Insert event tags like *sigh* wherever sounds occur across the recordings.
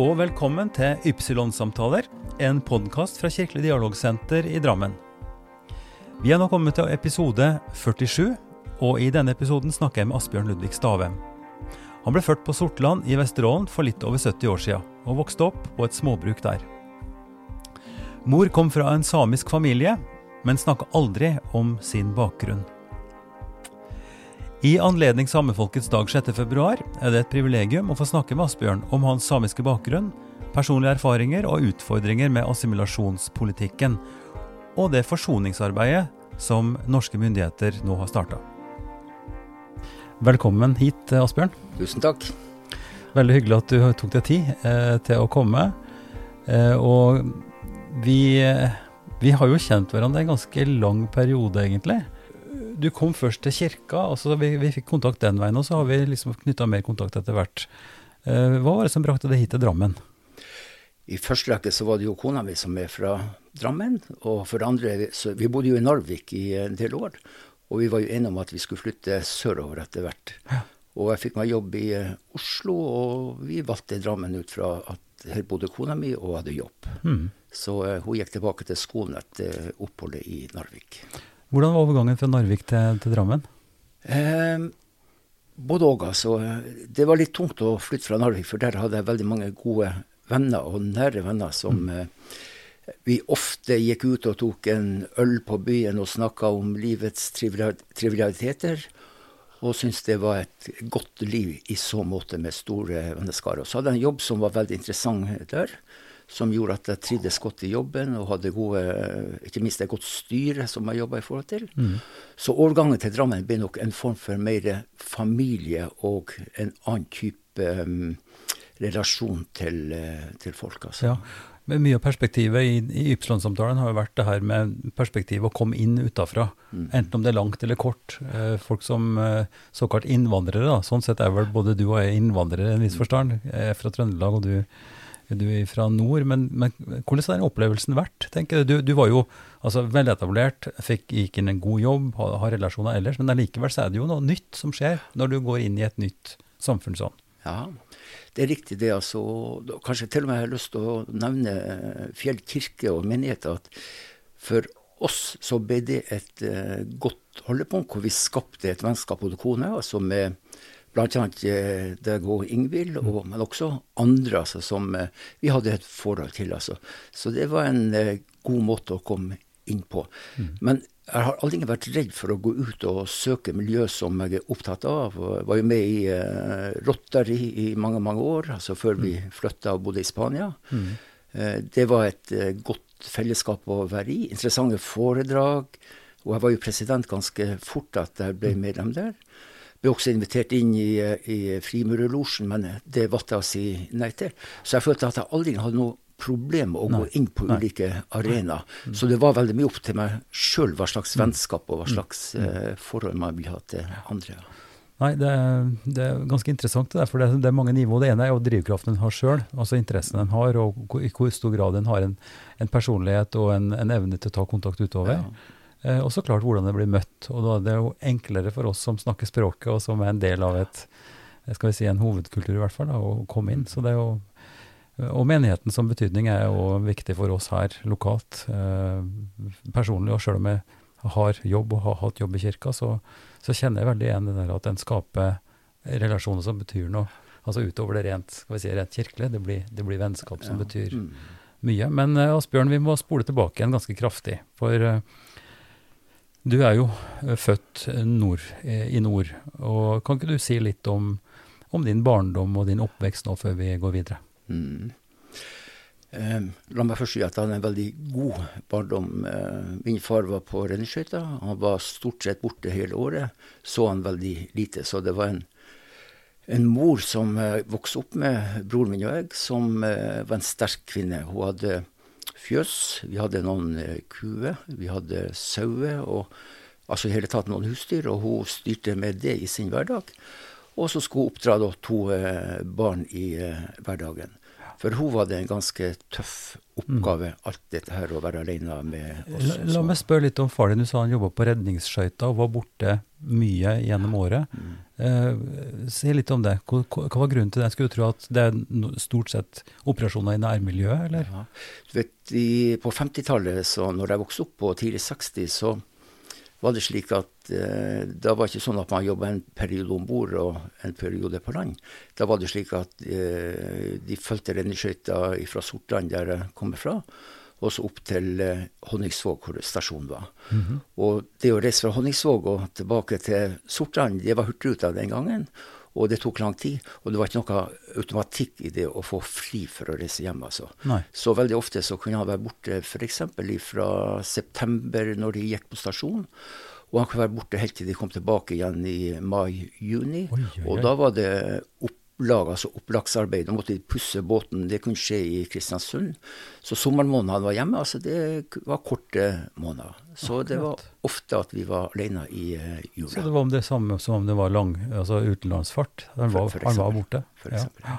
og velkommen til Ypsilon-samtaler, en podkast fra Kirkelig dialogsenter i Drammen. Vi er nå kommet til episode 47, og i denne episoden snakker jeg med Asbjørn Ludvig Stavem. Han ble født på Sortland i Vesterålen for litt over 70 år siden, og vokste opp på et småbruk der. Mor kom fra en samisk familie, men snakka aldri om sin bakgrunn. I anledning Samefolkets dag 6.2 er det et privilegium å få snakke med Asbjørn om hans samiske bakgrunn, personlige erfaringer og utfordringer med assimilasjonspolitikken, og det forsoningsarbeidet som norske myndigheter nå har starta. Velkommen hit, Asbjørn. Tusen takk. Veldig hyggelig at du tok deg tid eh, til å komme. Eh, og vi, eh, vi har jo kjent hverandre en ganske lang periode, egentlig du kom først til kirka, og så vi, vi fikk kontakt den veien, og så har vi liksom knytta mer kontakt etter hvert. Eh, hva var det som brakte deg hit til Drammen? I første rekke så var det jo kona mi som er fra Drammen. Og for det andre så Vi bodde jo i Narvik i en del år. Og vi var jo enige om at vi skulle flytte sørover etter hvert. Ja. Og jeg fikk meg jobb i eh, Oslo, og vi valgte Drammen ut fra at her bodde kona mi og hadde jobb. Mm. Så uh, hun gikk tilbake til skolen etter oppholdet i Narvik. Hvordan var overgangen fra Narvik til, til Drammen? Eh, både òg, altså. Det var litt tungt å flytte fra Narvik, for der hadde jeg veldig mange gode venner, og nære venner, som mm. eh, vi ofte gikk ut og tok en øl på byen og snakka om livets trivialiteter. Og syntes det var et godt liv i så måte med store venneskarer. Så hadde jeg en jobb som var veldig interessant der som gjorde at jeg trivdes godt i jobben og hadde gode, ikke minst et godt styre som jeg jobba i forhold til. Mm. Så overgangen til Drammen ble nok en form for mer familie og en annen type um, relasjon til, uh, til folk. Altså. Ja. Men mye av perspektivet i, i Ypsilon-samtalen har jo vært det her med perspektivet å komme inn utafra. Mm. Enten om det er langt eller kort. Eh, folk som eh, såkalt innvandrere, da. Sånn sett er vel både du og jeg innvandrere i en viss forstand. Jeg er fra Trøndelag, og du du er fra nord, men, men, hvordan har den opplevelsen vært? tenker Du, du var jo altså, veletablert, fikk, gikk inn en god jobb, har, har relasjoner ellers, men allikevel er det jo noe nytt som skjer når du går inn i et nytt samfunn sånn. Ja, det er riktig det. altså. Kanskje til og med jeg har lyst til å nevne eh, Fjell kirke og menighet. at For oss så ble det et uh, godt holdepunkt, hvor vi skapte et vennskap både kone, altså med Bl.a. Dago deg og Ingvild, og, men også andre altså, som eh, vi hadde et forhold til. Altså. Så det var en eh, god måte å komme inn på. Mm. Men jeg har aldri vært redd for å gå ut og søke miljø som jeg er opptatt av. Jeg var jo med i uh, Rotary i mange mange år, altså før mm. vi flytta og bodde i Spania. Mm. Uh, det var et uh, godt fellesskap å være i. Interessante foredrag. Og jeg var jo president ganske fort at jeg ble mm. medlem der. Ble også invitert inn i, i Frimurerlosjen, men det valgte jeg å si nei til. Så jeg følte at jeg aldri hadde noe problem med å nei, gå inn på nei, ulike arenaer. Mm. Så det var veldig mye opp til meg sjøl hva slags mm. vennskap og hva mm. slags uh, forhold man vil ha til andre. Nei, det det er, ganske interessant, det for det, det, er mange nivåer. Det ene er jo drivkraften en har sjøl, altså interessen en har, og i hvor stor grad en har en, en personlighet og en, en, evne til å ta kontakt utover. Ja. Eh, og så klart hvordan det blir møtt. Og da er det jo enklere for oss som snakker språket, og som er en del av et, skal vi si, en hovedkultur, i hvert fall, da, å komme inn. Så det er jo og menigheten som betydning er jo viktig for oss her lokalt. Eh, personlig, og sjøl om jeg har jobb og har hatt jobb i kirka, så, så kjenner jeg veldig igjen det der at en skaper relasjoner som betyr noe. Altså utover det rent, skal vi si, rent kirkelige. Det blir, det blir vennskap som ja. betyr mm. mye. Men Asbjørn, vi må spole tilbake igjen ganske kraftig. For uh, du er jo eh, født nord, eh, i nord. og Kan ikke du si litt om, om din barndom og din oppvekst nå, før vi går videre? Mm. Eh, la meg først si at han er en veldig god barndom. Eh, min far var på renneskøyter. Han var stort sett borte hele året. Så han veldig lite. Så det var en, en mor som eh, vokste opp med broren min og jeg, som eh, var en sterk kvinne. Hun hadde fjøs. Vi hadde noen eh, kuer, vi hadde sauer, og altså i hele tatt noen husdyr. Og hun styrte med det i sin hverdag. Og så skulle hun oppdra da, to eh, barn i eh, hverdagen. For hun var det en ganske tøff oppgave, mm. alt dette her å være alene med oss. La, la meg spørre litt om far din. Du sa han jobba på redningsskøyta og var borte mye gjennom året. Mm. Eh, si litt om det. Hva, hva, var grunnen til det? Skulle du tro at det er stort sett operasjoner i nærmiljøet, eller? Ja. Du vet, i, På 50-tallet, når jeg vokste opp på tidlig 60, så var det slik at eh, da var det ikke sånn at man jobba en periode om bord og en periode på land. Da var det slik at eh, de fulgte renneskøyta fra Sortland, der jeg kommer fra, og så opp til eh, Honningsvåg, hvor stasjonen var. Mm -hmm. Og det å reise fra Honningsvåg og tilbake til Sortland, det var Hurtigruta den gangen. Og det tok lang tid, og det var ikke noe automatikk i det å få fri for å reise hjem. altså. Nei. Så veldig ofte så kunne han være borte f.eks. fra september, når de gikk på stasjonen. Og han kunne være borte helt til de kom tilbake igjen i mai-juni. Og da var det opp lag, altså opplagsarbeid. Da måtte de pusse båten. Det kunne skje i Kristiansund. Så sommermånedene var hjemme, altså det var korte måneder. Så det var ofte at vi var alene i uh, jula. Så det var om det samme som om det var lang, altså utenlandsfart? Han var, for, for han var borte? For. Ja. ja.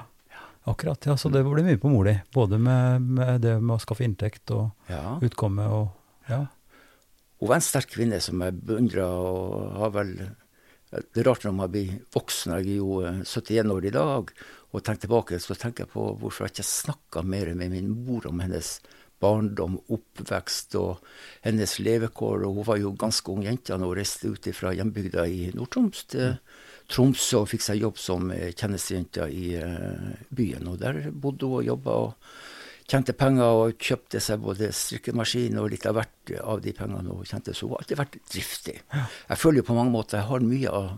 Akkurat. ja, Så det ble mye på mor di. Både med, med, det med å skaffe inntekt og ja. utkomme og ja. Hun var en sterk kvinne som jeg beundra, og har vel det er rart når man blir voksen, jeg er jo 71 eh, år i dag, og tenker tilbake, så tenker jeg på hvorfor jeg ikke snakka mer med min mor om hennes barndom, oppvekst og hennes levekår. Og hun var jo ganske ung jente da hun reiste ut fra hjembygda i Nord-Troms til Tromsø og fikk seg jobb som tjenestejente i eh, byen. Og der bodde hun og jobba. og tjente penger og kjøpte seg både strikkemaskin og litt av hvert av de pengene hun tjente. Så hun har alltid vært driftig. Jeg føler jo på mange måter jeg har mye av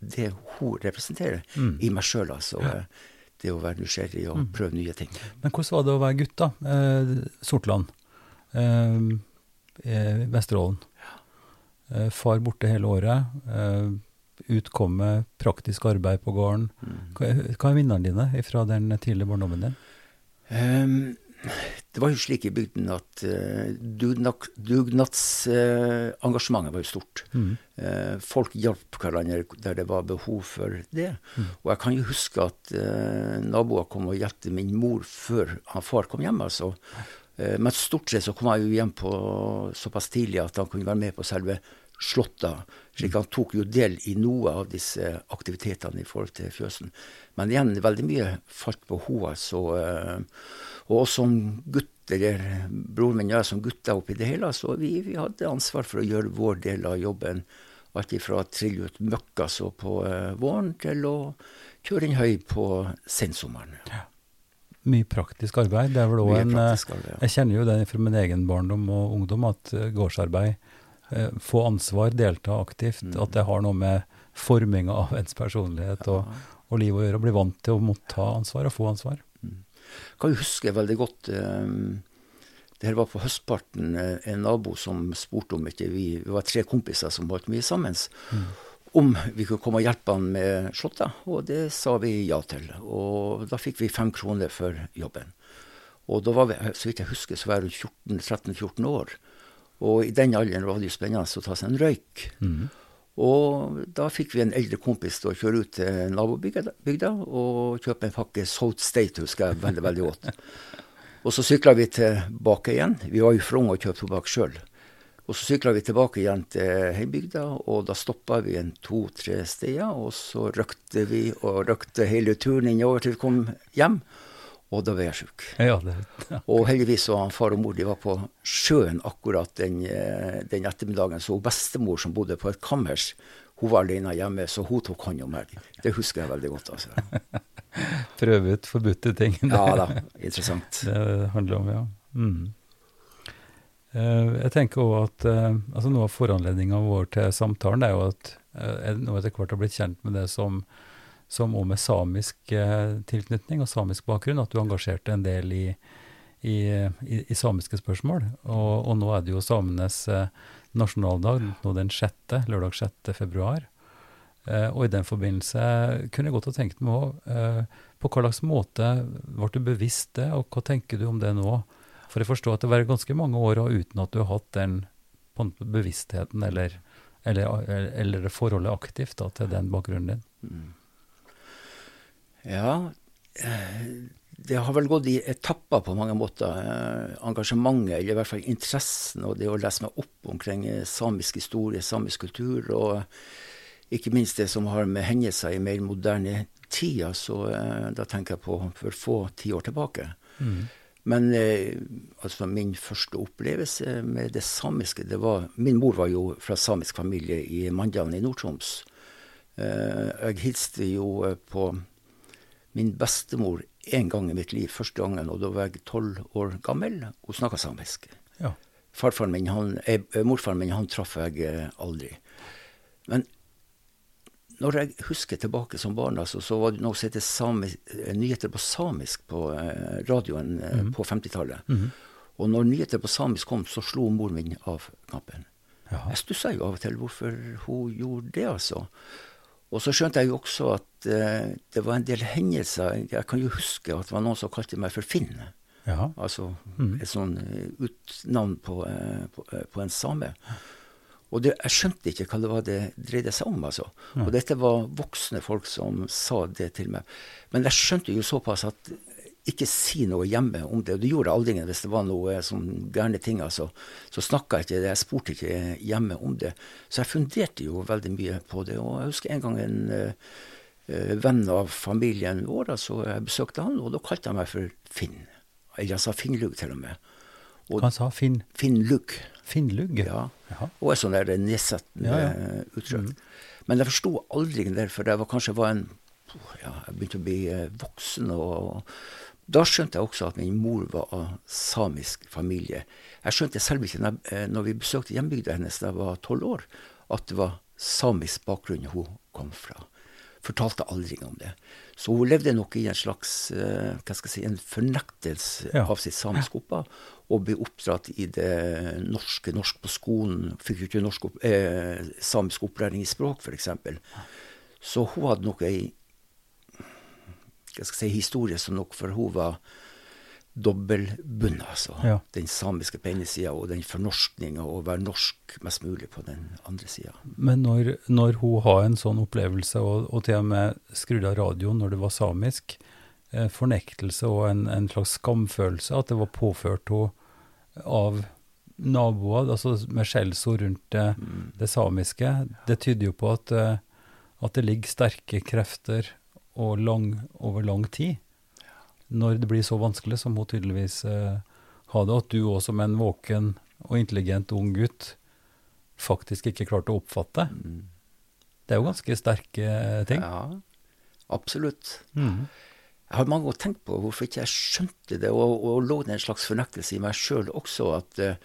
det hun representerer, mm. i meg sjøl. Altså. Det å være nysgjerrig og mm. prøve nye ting. Men hvordan var det å være gutt, da? Eh, Sortland. Eh, eh Vesterålen. Ja. Eh, far borte hele året. Eh, utkomme, praktisk arbeid på gården. Mm. Hva, hva, er minnene dine fra den tidlige barndommen din? Um, det var jo slik i bygden at uh, dugnadsengasjementet uh, var jo stort. Mm. Uh, folk hjalp hverandre der det var behov for det. Mm. Og jeg kan jo huske at uh, naboer kom og hjalp min mor før han far kom hjem. altså. men stort sett så kom jeg jo hjem på såpass tidlig at han kunne være med på selve slåtta. Slik han tok jo del i noe av disse aktivitetene i forhold til fjøsen. Men igjen, veldig mye falt på henne. Så, og som gutt, eller broren min og jeg som gutter oppi det hele, så vi, vi, hadde ansvar for å gjøre vår del av jobben. Alt ifra å trille ut møkka så på uh, våren, til å kjøre inn høy på sensommeren. Ja. Mye praktisk arbeid. Det er vel også en, arbeid, ja. Jeg kjenner jo det fra min egen barndom og ungdom, at gårdsarbeid, få ansvar, delta aktivt, mm. at det har noe med forminga av ens personlighet og, og liv å gjøre. Å bli vant til å måtte ta ansvar og få ansvar kan jeg huske veldig godt um, det her var på høstparten eh, en nabo som spurte om ikke vi Vi var tre kompiser som holdt mye sammen. Mm. Om vi kunne komme og hjelpe han med slåtta, og det sa vi ja til. Og da fikk vi fem kroner for jobben. Og da var vi, så vidt jeg husker, så var jeg 13-14 år. Og i den alderen var det jo spennende å ta seg en røyk. Mm. Og da fikk vi en eldre kompis til å kjøre ut til nabobygda og kjøpe en pakke South State, husker jeg veldig veldig godt. *laughs* Og så sykla vi tilbake igjen. Vi var jo for unge og kjøpte tobakk sjøl. Og så sykla vi tilbake igjen til heimbygda, og da stoppa vi en to-tre steder. Og så røkte vi og røkte hele turen innover til vi kom hjem. Og da ble jeg sjuk. Ja, det. *laughs* Og heldigvis var han far og mor de var på sjøen akkurat den, eh, den ettermiddagen. Så bestemor som bodde på et kammers, hun var alene hjemme, så hun tok hånd om meg. Det husker jeg veldig godt. altså. *laughs* Prøve ut forbudte ting. ja da, interessant. *laughs* Det handler om, ja. Mm. Uh, jeg tenker også at uh, altså Noe av foranledninga vår til samtalen er jo at jeg nå etter hvert har blitt kjent med det som som òg med samisk eh, tilknytning og samisk bakgrunn, at du engasjerte en del i, i, i, i samiske spørsmål. Og, og, nå er det jo samenes eh, nasjonaldag, nå den 6., lørdag 6. februar. Eh, og i den forbindelse kunne jeg godt ha tenkt meg òg på hva slags måte ble du bevisst det, og hva tenker du om det nå? For jeg forstår at det var ganske mange år uten at du har hatt den bevisstheten eller, eller, eller forholdet aktivt da, til den bakgrunnen din. Mm. Ja, eh, det har vel gått i etapper på mange måter. Eh, engasjementet, eller i hvert fall interessen, og det å lese meg opp omkring eh, samisk historie, samisk kultur, og ikke minst det som har med hendelser i mer moderne tid. Altså, da tenker jeg på for få tiår tilbake. Mm. Men altså min første opplevelse med det samiske det var, Min mor var jo fra samisk familie i Mandalen i Nord-Troms. Jeg hilste jo på min bestemor en gang i mitt liv, første gangen, og da var jeg tolv år gammel. Hun snakka samisk. Ja. Farfaren min, han, eh, morfaren min han traff jeg eh, aldri. Men når jeg husker tilbake som barn, altså, så var det noe som heter eh, nyheter på samisk på radioen mm. på 50-tallet. Mm. Og når nyheter på samisk kom, så slo mor min av knappen. Jaha. Jeg stussa jo av og til hvorfor hun gjorde det, altså. Og så skjønte jeg jo også at eh, det var en del hendelser. Jeg kan jo huske at det var noen som kalte meg for Finn. Ja. Altså mm. et sånn eh, utnavn på, eh, på, på en same. Og det, jeg skjønte ikke hva det var det dreide seg om. altså. Ja. Og dette var voksne folk som sa det til meg. Men jeg skjønte jo såpass at ikke si noe hjemme om det. Og det gjorde aldri ingen hvis det var noe sånn gærne ting. altså. Så snakka jeg ikke, jeg spurte ikke hjemme om det. Så jeg funderte jo veldig mye på det. Og jeg husker en gang en uh, venn av familien vår, så jeg besøkte han, og da kalte han meg for Finn. Eller han sa Finnlugg til og med. Og han sa Finn? Finnlugg. Finnlugg? Ja. Jaha. Og et sånt der nedsettende ja, ja. uttrykk. Mm. Men jeg forsto aldri det, for jeg var, kanskje var en ja, Jeg begynte å bli eh, voksen. og da skjønte jeg også at min mor var av samisk familie. Jeg skjønte selv ikke når, eh, vi besøkte hjembygda hennes da jeg var tolv år, at det var samisk bakgrunn hun kom fra. Fortalte aldri om det. Så hun levde nok i en slags uh, hva skal jeg si, en fornektelse ja. av sitt samiske opphav og ble oppdratt i det norske, norsk på skolen. Fikk jo ikke norsk eh, samisk opplæring i språk, f.eks. Så hun hadde nok ei hva skal si, historie som nok for hun var dobbeltbundet. Altså. Ja. Den samiske på ene sida og den fornorskninga og være norsk mest mulig på den andre sida. Men når, når, hun har en sånn opplevelse, og, og til og med skrudde av radioen når det var samisk, eh, fornektelse og en, en, slags skamfølelse, at det var påført henne av naboer, altså med skjellsord rundt det, mm. det, samiske, det tyder jo på at, eh, at det ligger sterke krefter lang, over lang tid. Når det blir så vanskelig som hun tydeligvis har det, at du òg som en våken og intelligent ung gutt faktisk ikke klarte å oppfatte. Mm. Det er jo ganske sterke ting. Ja, absolutt. Mm. Jeg har mange ganger tenkt på hvorfor ikke jeg skjønte det, og, og lå det en slags fornektelse i meg sjøl også, at uh,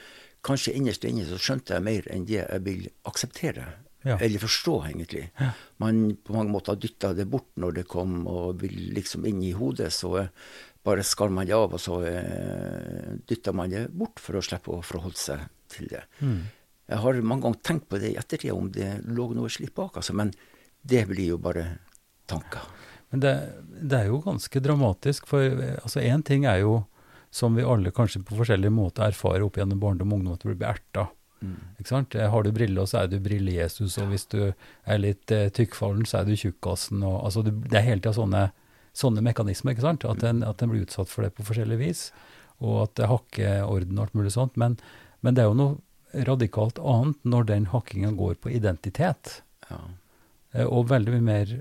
kanskje innerst inne så skjønte jeg mer enn det jeg vil akseptere. Ja. Eller forstå, egentlig. Man på mange måter dytta det bort når det kom og vil liksom inn i hodet. Så uh, bare skar man det av, og så uh, dytta man det bort for å slippe å forholde seg til det. Mm. Jeg har mange ganger tenkt på det i ettertid, om det lå noe slikt bak, altså, men det blir jo bare tanker. Men det, det, er jo ganske dramatisk, for altså ting er jo, som vi alle kanskje på forskjellige måter erfarer opp gjennom barndom og ungdom, at du blir erta. Mm. Har du briller, så er du Brille-Jesus, og hvis du er litt eh, tykkfallen, så er du tjukkasen. Og, altså, det er hele tida sånne, sånne, mekanismer, ikke sant? At en, at en, blir utsatt for det på forskjellig vis. Og at det hakker orden og alt mulig sånt. Men, men, det er jo noe radikalt annet når den hakkinga går på identitet. Ja. Eh, og veldig mye mer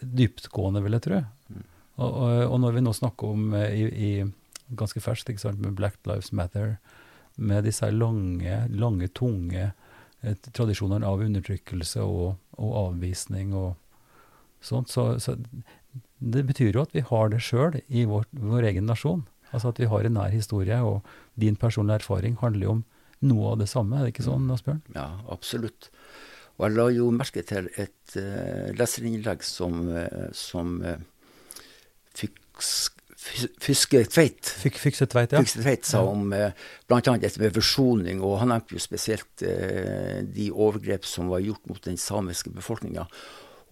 dyptgående, vil jeg tro. Mm. Og, og, og, når vi nå snakker om eh, i, i ganske ferskt ikke sant, med Black Lives Matter, med disse lange, lange tunge eh, tradisjonene av undertrykkelse og, og, avvisning og sånt, så, så, det betyr jo at vi har det sjøl i vår, vår, egen nasjon. Altså at vi har en nær historie, og din personlige erfaring handler jo om noe av det samme, er det ikke sånn, Asbjørn? Ja, absolutt. Og jeg la jo merke til et uh, leserinnlegg som, uh, som uh, Fyske Tveit Fikse Tveit, ja. Fikse Tveit sa om uh, bl.a. dette med forsoning, og han nevnte jo spesielt eh, de overgrep som var gjort mot den samiske befolkninga.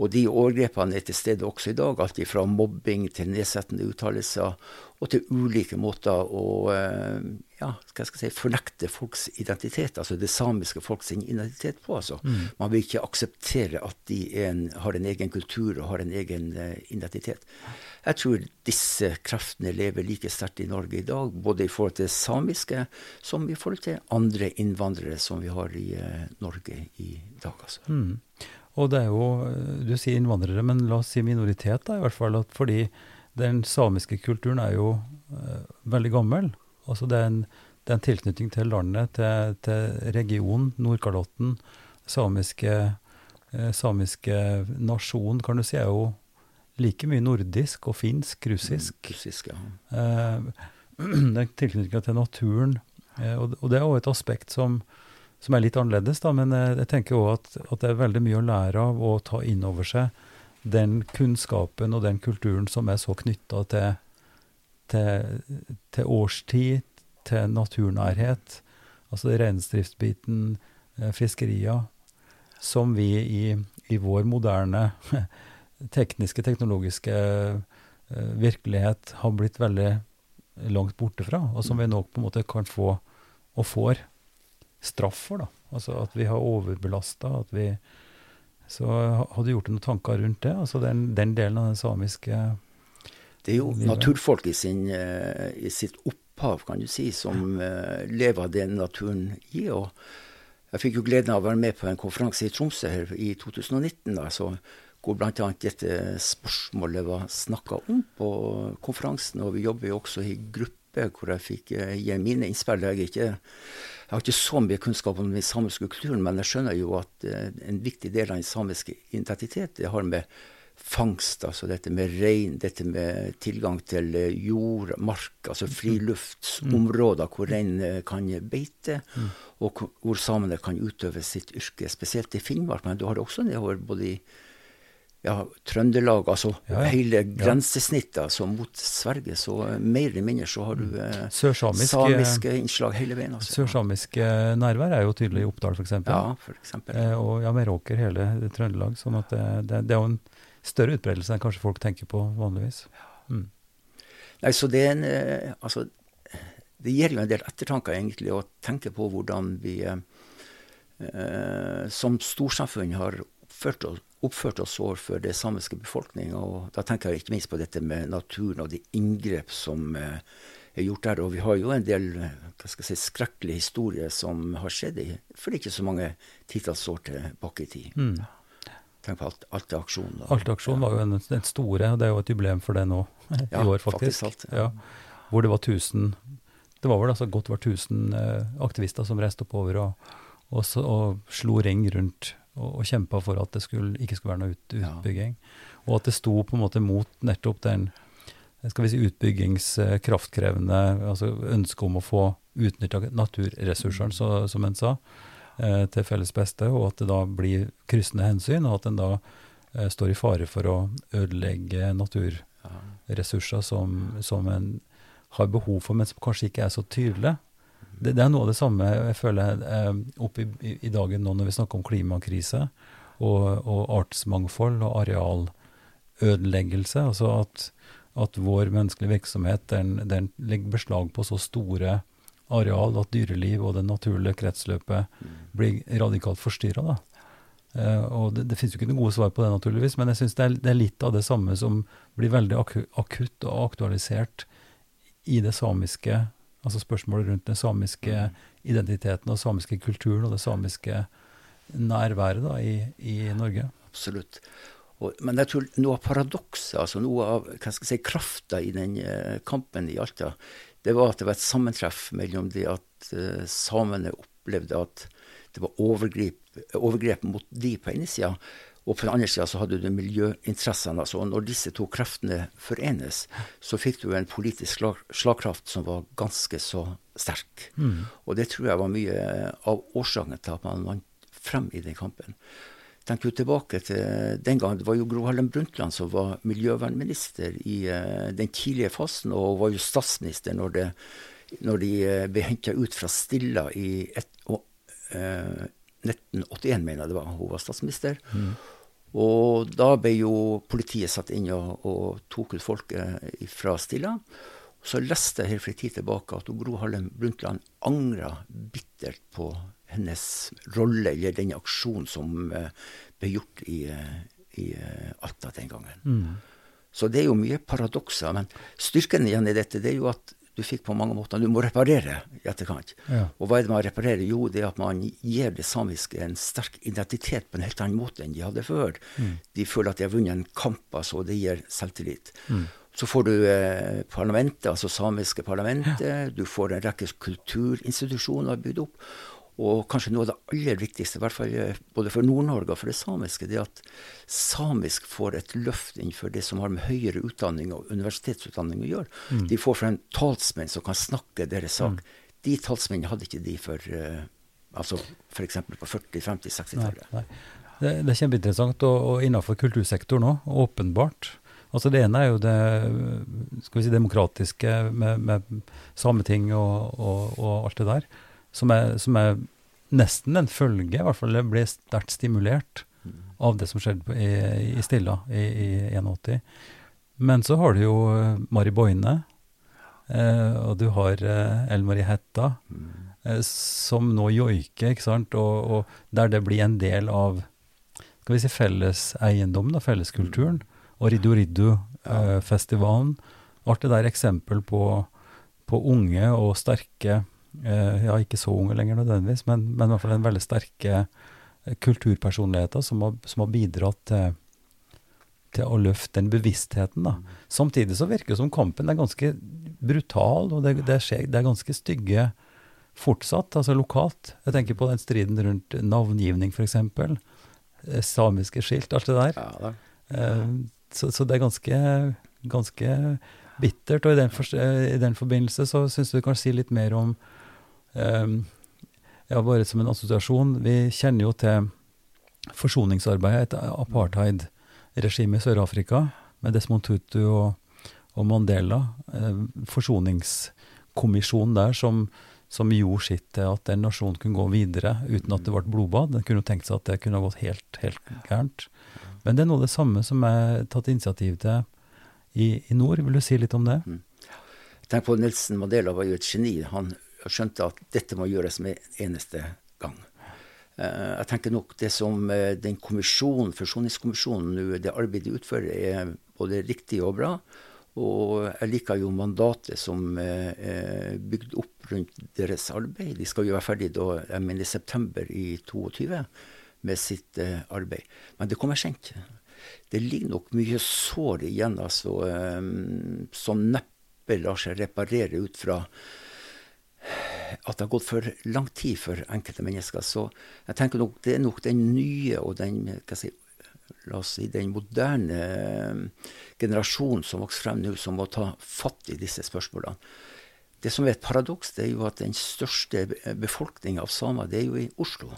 Og de overgrepene er til stede også i dag, alt fra mobbing til nedsettende uttalelser. og til ulike måter å eh, ja, hva skal jeg si, fornekte folks identitet, altså det samiske folks identitet på. altså. Mm. Man vil ikke akseptere at de en, har en egen kultur og har en egen uh, identitet. Jeg tror disse kreftene lever like sterkt i Norge i dag, både i forhold til samiske som i forhold til andre innvandrere som vi har i uh, Norge i dag. altså. Mm. Og det er jo, Du sier innvandrere, men la oss si minoritet, da, i hvert fall. fordi den samiske kulturen er jo uh, veldig gammel. Altså det er, en, det er en tilknytning til landet, til, til regionen, Nordkalotten. Samiske, uh, samiske nasjon, kan du si, er jo like mye nordisk og finsk, russisk. Mm, russisk ja. Uh, *clears throat* det er tilknytninga til naturen. Og, og, det er òg et aspekt som, som, er litt annerledes, da, men jeg tenker òg at, at det er veldig mye å lære av å ta inn over seg den kunnskapen og den kulturen som er så knytta til, til, til, årstid, til naturnærhet, altså reindriftsbiten, fiskeria, fiskerier, som vi i, i, vår moderne *laughs* tekniske, teknologiske uh, virkelighet har blitt veldig langt borte fra, og som vi nå på en måte kan få, og får, straff for. da. Altså at vi har overbelasta, at vi så har du gjort deg noen tanker rundt det? Altså den, den delen av den samiske Det er jo naturfolk i, sin, eh, i, sitt opphav, kan du si, som uh, lever av det naturen gir. og jeg fikk jo gleden av å være med på en konferanse i Tromsø her i 2019, da, så, hvor bl.a. dette spørsmålet var snakka om på konferansen. Og vi jobber jo også i gruppe hvor jeg fikk uh, gi mine innspill. Jeg ikke jeg har ikke så mye kunnskap om den samiske kulturen, men jeg skjønner jo at en viktig del av den samiske identitet det har med fangst, altså dette med rein, dette med tilgang til uh, jord, mark, altså friluftsområder hvor rein uh, kan beite, mm. og hvor samene kan utøve sitt yrke, spesielt i Finnmark. Men du har det også nedover både i ja, Trøndelag, altså ja, ja. hele grensesnittet altså, mot Sverige. Så uh, mer eller mindre så har du eh, samiske innslag hele veien. Altså. Sørsamisk nærvær er jo tydelig i Oppdal, f.eks. Ja, for eksempel. Eh, og ja, Meråker, hele Trøndelag. sånn at det, det, det, er jo en større utbredelse enn kanskje folk tenker på vanligvis. Mm. Nei, så det er en Altså, det gir jo en del ettertanker, egentlig, å tenke på hvordan vi som storsamfunn har oppført oss oppført oss overfor det samiske befolkninga. Da tenker jeg ikke minst på dette med naturen og de inngrep som eh, er gjort der. Og vi har jo en del eh, hva skal jeg si, skrekkelige historier som har skjedd i, for ikke så mange titalls år tilbake i tid. Mm. Tenk på alt, Alta-aksjonen. Alta-aksjonen var jo den, den store, og det er jo et jubileum for det nå *laughs* i år, faktisk. faktisk alt, ja. Ja. Hvor det var 1000 Det var vel altså godt var 1000 eh, aktivister som reiste oppover og, og, så, og slo ring rundt og, og kjempa for at det skulle, ikke skulle være noe ut, utbygging. Ja. Og at det sto på en måte mot nettopp den skal vi si, utbyggingskraftkrevende altså ønsket om å få utnytta naturressursene, som en sa, eh, til felles beste, og at det da blir kryssende hensyn, og at en da eh, står i fare for å ødelegge naturressurser som, som en har behov for, men som kanskje ikke er så tydelige det, det, er noe av det samme jeg føler eh, oppe i, i, dagen nå når vi snakker om klimakrise og, og artsmangfold og arealødeleggelse. Altså at, at vår menneskelige virksomhet den, den, legger beslag på så store areal at dyreliv og det naturlige kretsløpet blir radikalt forstyrra. Uh, og det, det finnes jo ikke noen gode svar på det, naturligvis, men jeg syns det, det, er litt av det samme som blir veldig akutt og aktualisert i det samiske Altså spørsmålet rundt den samiske identiteten og samiske kulturen og det samiske nærværet da, i, i Norge. Absolutt. Og, men jeg tror noe av paradokset, altså noe av hva skal jeg si, krafta i den uh, kampen i Alta, det var at det var et sammentreff mellom det at uh, samene opplevde at det var overgrep, overgrep mot de på ene sida, og på den andre sida så hadde du miljøinteressene. altså Når disse to kreftene forenes, så fikk du en politisk slag, slagkraft som var ganske så sterk. Mm. Og det tror jeg var mye av årsaken til at man vant frem i den kampen. Tenk jo tilbake til den gangen. Det var jo Gro Harlem Brundtland som var miljøvernminister i uh, den tidlige fasen, og var jo statsminister når, det, når de uh, ble henta ut fra Stilla i et, uh, 1981, mener jeg det var. Hun var statsminister. Mm. Og da ble jo politiet satt inn og, og tok ut folket fra Stilla. Så leste jeg her for en tid tilbake at Gro Harlem Brundtland angra bittert på hennes rolle, eller den aksjonen som uh, ble gjort i, uh, i uh, Alta den gangen. Mm. Så det er jo mye paradokser. Men styrken igjen i dette det er jo at du fikk på mange måter Du må reparere i etterkant. Ja. Og hva er det man reparerer? Jo, det er at man gir det samiske en sterk identitet på en helt annen måte enn de hadde før. Mm. De føler at de har vunnet en kamp, altså, og det gir selvtillit. Mm. Så får du eh, parlamentet, altså samiske parlamentet. Ja. Du får en rekke kulturinstitusjoner bygd opp. Og kanskje noe av det aller viktigste, i hvert fall eh, både for Nord-Norge og for det samiske, det er at samisk får et løft innenfor det som har med høyere utdanning og universitetsutdanning å gjøre. Mm. De får frem talsmenn som kan snakke deres sak. Mm. De talsmennene hadde ikke de for uh, altså f.eks. på 40-, 50-, 60-tallet. Det, det, er kjempeinteressant, og, og innenfor kultursektoren òg, åpenbart. Altså Det ene er jo det skal vi si, demokratiske med, med Sameting og, og, og alt det der som er, som er nesten en følge, i hvert fall. Det ble sterkt stimulert av det som skjedde i, i Stilla i, i 81. Men så har du jo eh, Mari Boine, eh, og du har eh, Ellen Marie Hetta, eh, som nå joiker, ikke sant, og, og, der det blir en del av skal vi si felleseiendommen, felleskulturen, og Riddu Riddu-festivalen. Eh, alt det der eksempel på, på unge og sterke ja, ikke så unge lenger nødvendigvis, men, men, i hvert fall en veldig sterke eh, kulturpersonligheter som har, som har bidratt til, til, å løfte den bevisstheten. da. Samtidig så virker det som kampen er ganske brutal, og det, det, skjer, det er ganske stygge fortsatt, altså lokalt. Jeg tenker på den striden rundt navngivning, f.eks. Eh, samiske skilt, alt det der. Ja, så, så, det er ganske, ganske bittert. Og i den, for, i den forbindelse så syns jeg du kan si litt mer om ja, bare som en assosiasjon, vi kjenner jo til forsoningsarbeidet etter apartheid-regimet i Sør-Afrika, med Desmond Tutu og, og Mandela. Eh, forsoningskommisjonen der som, som, gjorde sitt til at den nasjonen kunne gå videre uten at det ble blodbad. Den kunne tenkt seg at det kunne gått helt, helt gærent. Men det er noe av det samme som er tatt initiativ til i, i nord. Vil du si litt om det? Mm. Tenk på Nelson Mandela var jo et geni. Han skjønte at dette må gjøres med eneste gang. Eh, jeg tenker nok det som eh, den kommisjonen, Forsoningskommisjonen det arbeidet de utfører, er både riktig og bra. Og jeg liker jo mandatet som er eh, bygd opp rundt deres arbeid. De skal jo være ferdig da, jeg mener i september i 2022 med sitt arbeid. Men det kommer sent. Det ligger nok mye sår igjen altså, som neppe lar seg reparere ut fra at det har gått for lang tid for enkelte mennesker. Så jeg tenker nok det er nok den nye og den hva si, la oss si, den moderne eh, generasjonen som vokser frem nå, som må ta fatt i disse spørsmålene. Det som er et paradoks, det er jo at den største befolkninga av samer, det er jo i Oslo.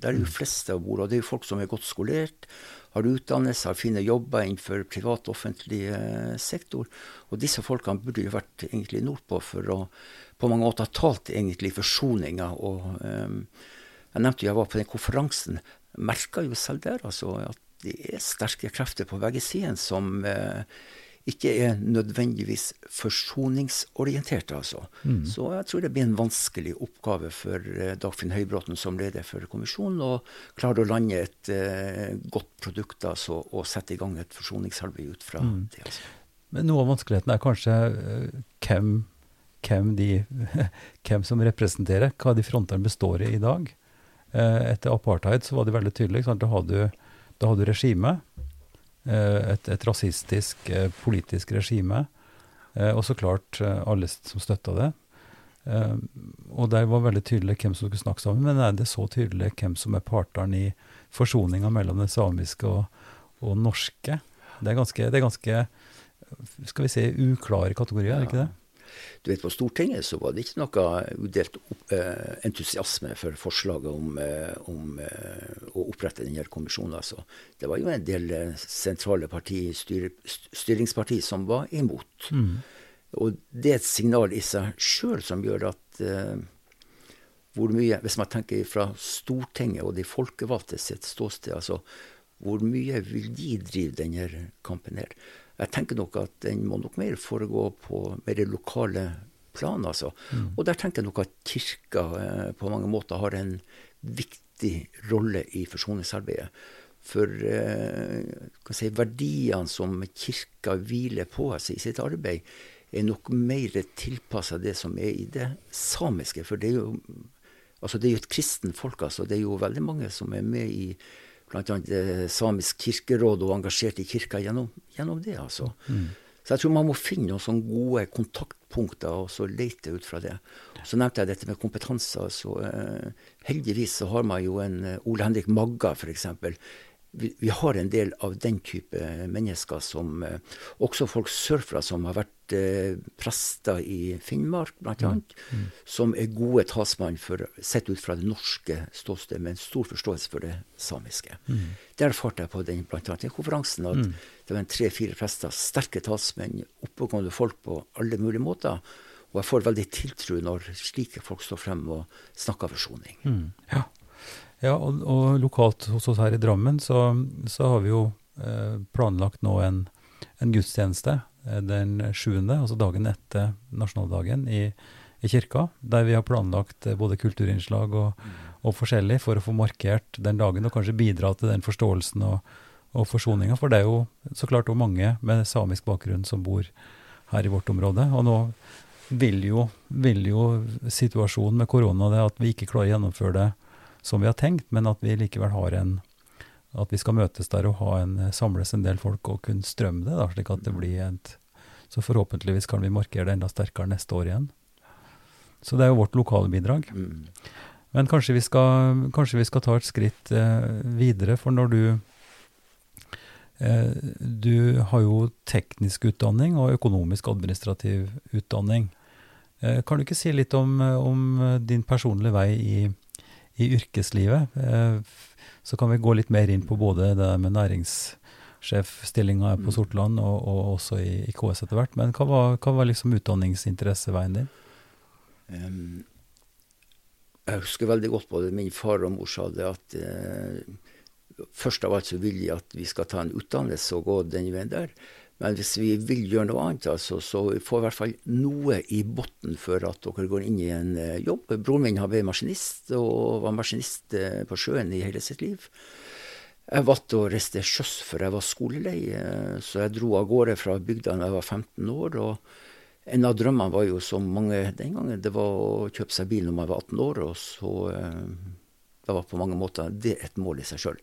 Der er jo flest fleste av bor, og det er jo folk som er godt skolert, har utdannelse, har fine jobber innenfor privat offentlig eh, sektor. Og disse folkene burde jo vært egentlig nordpå for å på mange måter ha talt egentlig forsoninga. Og um, jeg nevnte jo jeg var på den konferansen. Merka jo selv der altså, at det er sterke krefter på begge sider som uh, ikke er nødvendigvis forsoningsorienterte, altså. Mm. Så jeg tror det blir en vanskelig oppgave for uh, Dagfinn Høybråten som leder for kommisjonen å klare å lande et uh, godt produkt altså, og sette i gang et forsoningsarbeid ut fra mm. det. Altså. Men noe av vanskeligheten er kanskje hvem hvem, de, *laughs* hvem som representerer, hva de frontene består i i dag. Uh, etter apartheid så var det veldig tydelig. Da hadde du, da hadde du regime, eh, et, et, rasistisk eh, politisk regime, og så klart alle som støtta det. Og det var veldig tydelig hvem som skulle snakke sammen, men er det så tydelig hvem som er partene i forsoninga mellom det samiske og, og norske? Det er, ganske, det er ganske skal vi si, uklare kategorier, er det ikke det? Du vet, På Stortinget så var det ikke noe udelt eh, entusiasme for forslaget om, eh, om eh, å opprette denne kommisjonen. Altså. Det var jo en del sentrale parti, styr, styringsparti som var imot. Mm. Og det er et signal i seg sjøl som gjør at hvor mye, Hvis man tenker fra Stortinget og de folkevalgte sitt ståsted, altså hvor mye vil de drive denne kampen her? Jeg tenker nok at den må nok mer foregå på mer lokale plan. altså. Mm. Og der tenker jeg nok at kirka eh, på mange måter har en viktig rolle i forsoningsarbeidet. For eh, si, verdiene som kirka hviler på altså, i sitt arbeid, er nok mer tilpassa det som er i det samiske. For det er jo, altså det er jo et kristen folk. altså. Det er jo veldig mange som er med i bl.a. Samisk kirkeråd og engasjert i kirka gjennom, gjennom det. altså. Mm. Så jeg tror man må finne noen sånne gode kontaktpunkter og så lete ut fra det. Så nevnte jeg dette med kompetanse. så eh, Heldigvis så har man jo en eh, Ole Henrik Magga, f.eks vi, vi, har en del av den type mennesker som eh, Også folk sørfra som har vært eh, prester i Finnmark, bl.a. Mm. Mm. Som er gode talsmann for, sett ut fra det norske ståstedet, med en stor forståelse for det samiske. Mm. Der erfarte jeg på den, blant annet, den konferansen at mm. det var tre-fire prester, sterke talsmenn, oppegående folk på alle mulige måter. Og jeg får veldig tiltro når slike folk står frem og snakker forsoning. Mm. Ja. Ja, og, og, lokalt hos oss her i Drammen så, så har vi jo eh, planlagt nå en, en gudstjeneste eh, den sjuende, altså dagen etter nasjonaldagen, i, i, kirka. Der vi har planlagt eh, både kulturinnslag og, og, forskjellig for å få markert den dagen, og kanskje bidra til den forståelsen og, og forsoninga. For det er jo så klart også mange med samisk bakgrunn som bor her i vårt område. Og nå vil jo, vil jo situasjonen med korona det at vi ikke klarer å gjennomføre det som vi har tenkt, men at vi likevel har en At vi skal møtes der og ha en, samles en del folk og kunne strømme det, da, slik at det blir et Så forhåpentligvis kan vi markere det enda sterkere neste år igjen. Så det er jo vårt lokale bidrag. Mm. Men kanskje vi, skal, kanskje vi, skal, ta et skritt eh, videre, for når du eh, Du har jo teknisk utdanning og økonomisk administrativ utdanning. Eh, kan du ikke si litt om, om din personlige vei i, i yrkeslivet. Eh, så kan vi gå litt mer inn på både det med næringssjefstillinga på mm. Sortland og, og også i, i, KS etter hvert. Men hva var, hva var liksom utdanningsinteresseveien din? Um, jeg husker veldig godt både min far og mor sa det at uh, først av alt så vil de at vi skal ta en utdannelse og gå den veien der. Men hvis vi vil gjøre noe annet, altså, så vi i hvert fall noe i bunnen før at dere går inn i en uh, jobb. Broren min har vært maskinist, og var maskinist uh, på sjøen i hele sitt liv. Jeg valgte å reise sjøs før jeg var skolelei, uh, så jeg dro av gårde fra bygda da jeg var 15 år. og En av drømmene var jo, som mange den gangen, det var å kjøpe seg bil når man var 18 år. og så Det var på mange måter det et mål i seg sjøl.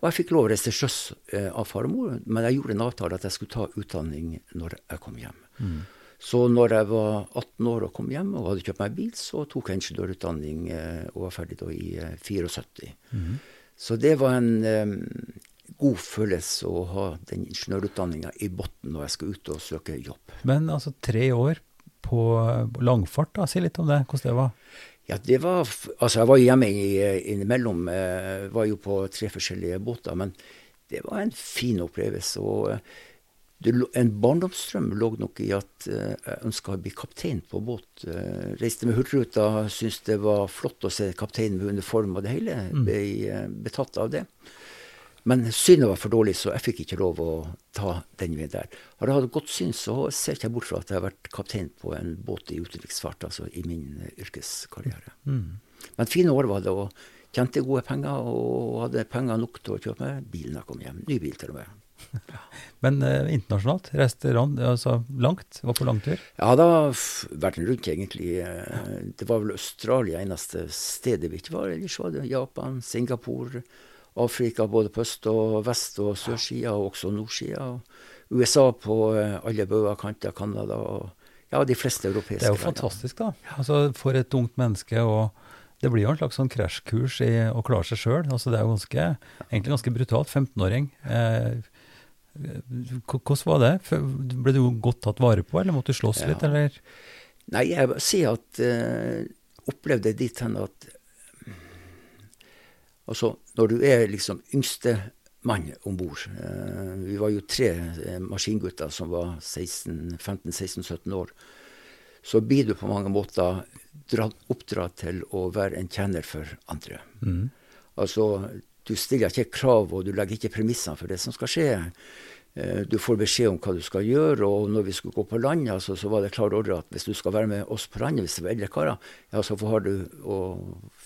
Og jeg fikk lov å reise til sjøs eh, av far og mor, men jeg gjorde en avtale at jeg skulle ta utdanning når jeg kom hjem. Mm. Så når jeg var 18 år og kom hjem og hadde kjøpt meg bil, så tok jeg ingeniørutdanning eh, og var ferdig da i eh, 74. Mm. Så det var en um, god følelse å ha den ingeniørutdanninga i bunnen når jeg skal ut og søke jobb. Men altså tre år på langfart, da. Si litt om det, hvordan det var? Ja, det var Altså, jeg var hjemme innimellom. Jeg var jo på tre forskjellige båter. Men det var en fin opplevelse. Og eh, det, en barndomsdrøm lå nok i at eh, jeg ønska å bli kaptein på båt. Reiste med Hurtigruta, syntes det var flott å se kapteinen med uniform og det hele. Mm. Ble eh, betatt av det. Men synet var for dårlig, så jeg fikk ikke lov å ta den veien der. Har jeg hatt godt syn, så ser jeg ikke bort fra at jeg har vært kaptein på en båt i utenriksfart, altså i min yrkeskarriere. Mm. Men fine år var det, og tjente gode penger, og hadde penger nok til å kjøpe meg bil når jeg kom hjem. Ny bil, til og med. *laughs* Men eh, internasjonalt? Reiste altså langt? Var på langtur? Ja, da verden rundt, egentlig. Eh, det var vel Australia eneste stedet vi ikke var. Ellers var det Japan, Singapore. Afrika både på øst og vest og sørsida, og også nordsida. USA på eh, alle bauger kanter, Canada og ja, de fleste europeiske Det er jo fantastisk, da. Altså, for et ungt menneske. og Det blir jo en slags sånn krasjkurs i å klare seg sjøl. Altså, det er jo ganske, egentlig ganske brutalt. 15-åring. Eh, hvordan var det? Ble du godt tatt vare på, eller måtte du slåss ja. litt, eller? Nei, jeg sier at uh, opplevde det dit hen at Altså, når du er liksom yngstemann om bord eh, Vi var jo tre eh, maskingutter som var 15-16-17 år. Så blir du på mange måter oppdratt til å være en tjener for andre. Mm. Altså, du stiller ikke krav, og du legger ikke premissene for det som skal skje. eh, du får beskjed om hva du skal gjøre, og når vi skulle gå på land, altså, så var det klar ordre at hvis du skal være med oss på landet, hvis det var eldre karer, ja, så har du å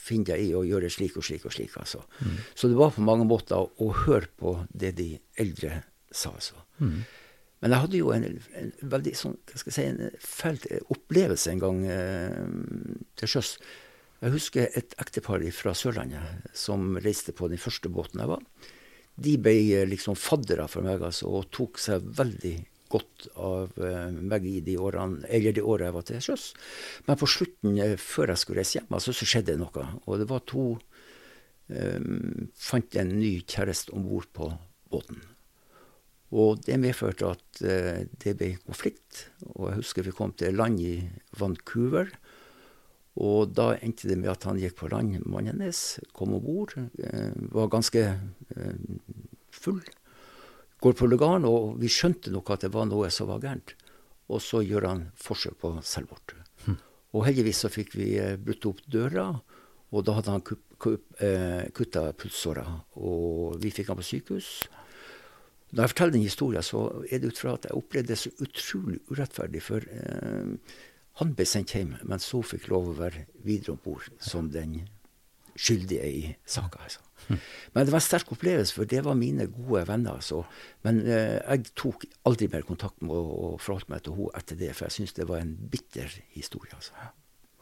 finne deg i å gjøre slik og slik og slik. altså. Mm. Så det var på mange måter å, å høre på det de eldre sa. altså. Mm. Men jeg hadde jo en, en veldig sånn, hva skal jeg si, en fæl opplevelse en gang eh, til sjøs. Jeg husker et ektepar fra Sørlandet som reiste på den første båten jeg var. De ble eh, liksom faddere for meg altså, og tok seg veldig godt av meg i de årene, eller de årene jeg var til sjøs. Men på slutten, uh, før jeg skulle reise hjem, altså, så skjedde det noe. Og det var to um, Fant en ny kjæreste om bord på båten. Og det medførte at uh, det ble konflikt. Og jeg husker vi kom til land i Vancouver. Og da endte det med at han gikk på land, mannen hennes, kom om bord, uh, var ganske uh, full. Går på lugaren, og vi skjønte nok at det var noe som var gærent. Og så gjør han forsøk på selvmord. Mm. Og heldigvis så fikk vi eh, brutt opp døra, og da hadde han eh, kutta pulsåra. Og vi fikk han på sykehus. Når jeg forteller den historien, så er det ut fra at jeg opplevde det så utrolig urettferdig. For eh, han ble sendt hjem, men så fikk lov å være videre om bord som den skyldige i saka. Altså. Men det var en sterk opplevelse, for det var mine gode venner. Altså. Men eh, jeg tok aldri mer kontakt med henne og forholdt meg til henne etter det, for jeg syns det var en bitter historie. Altså.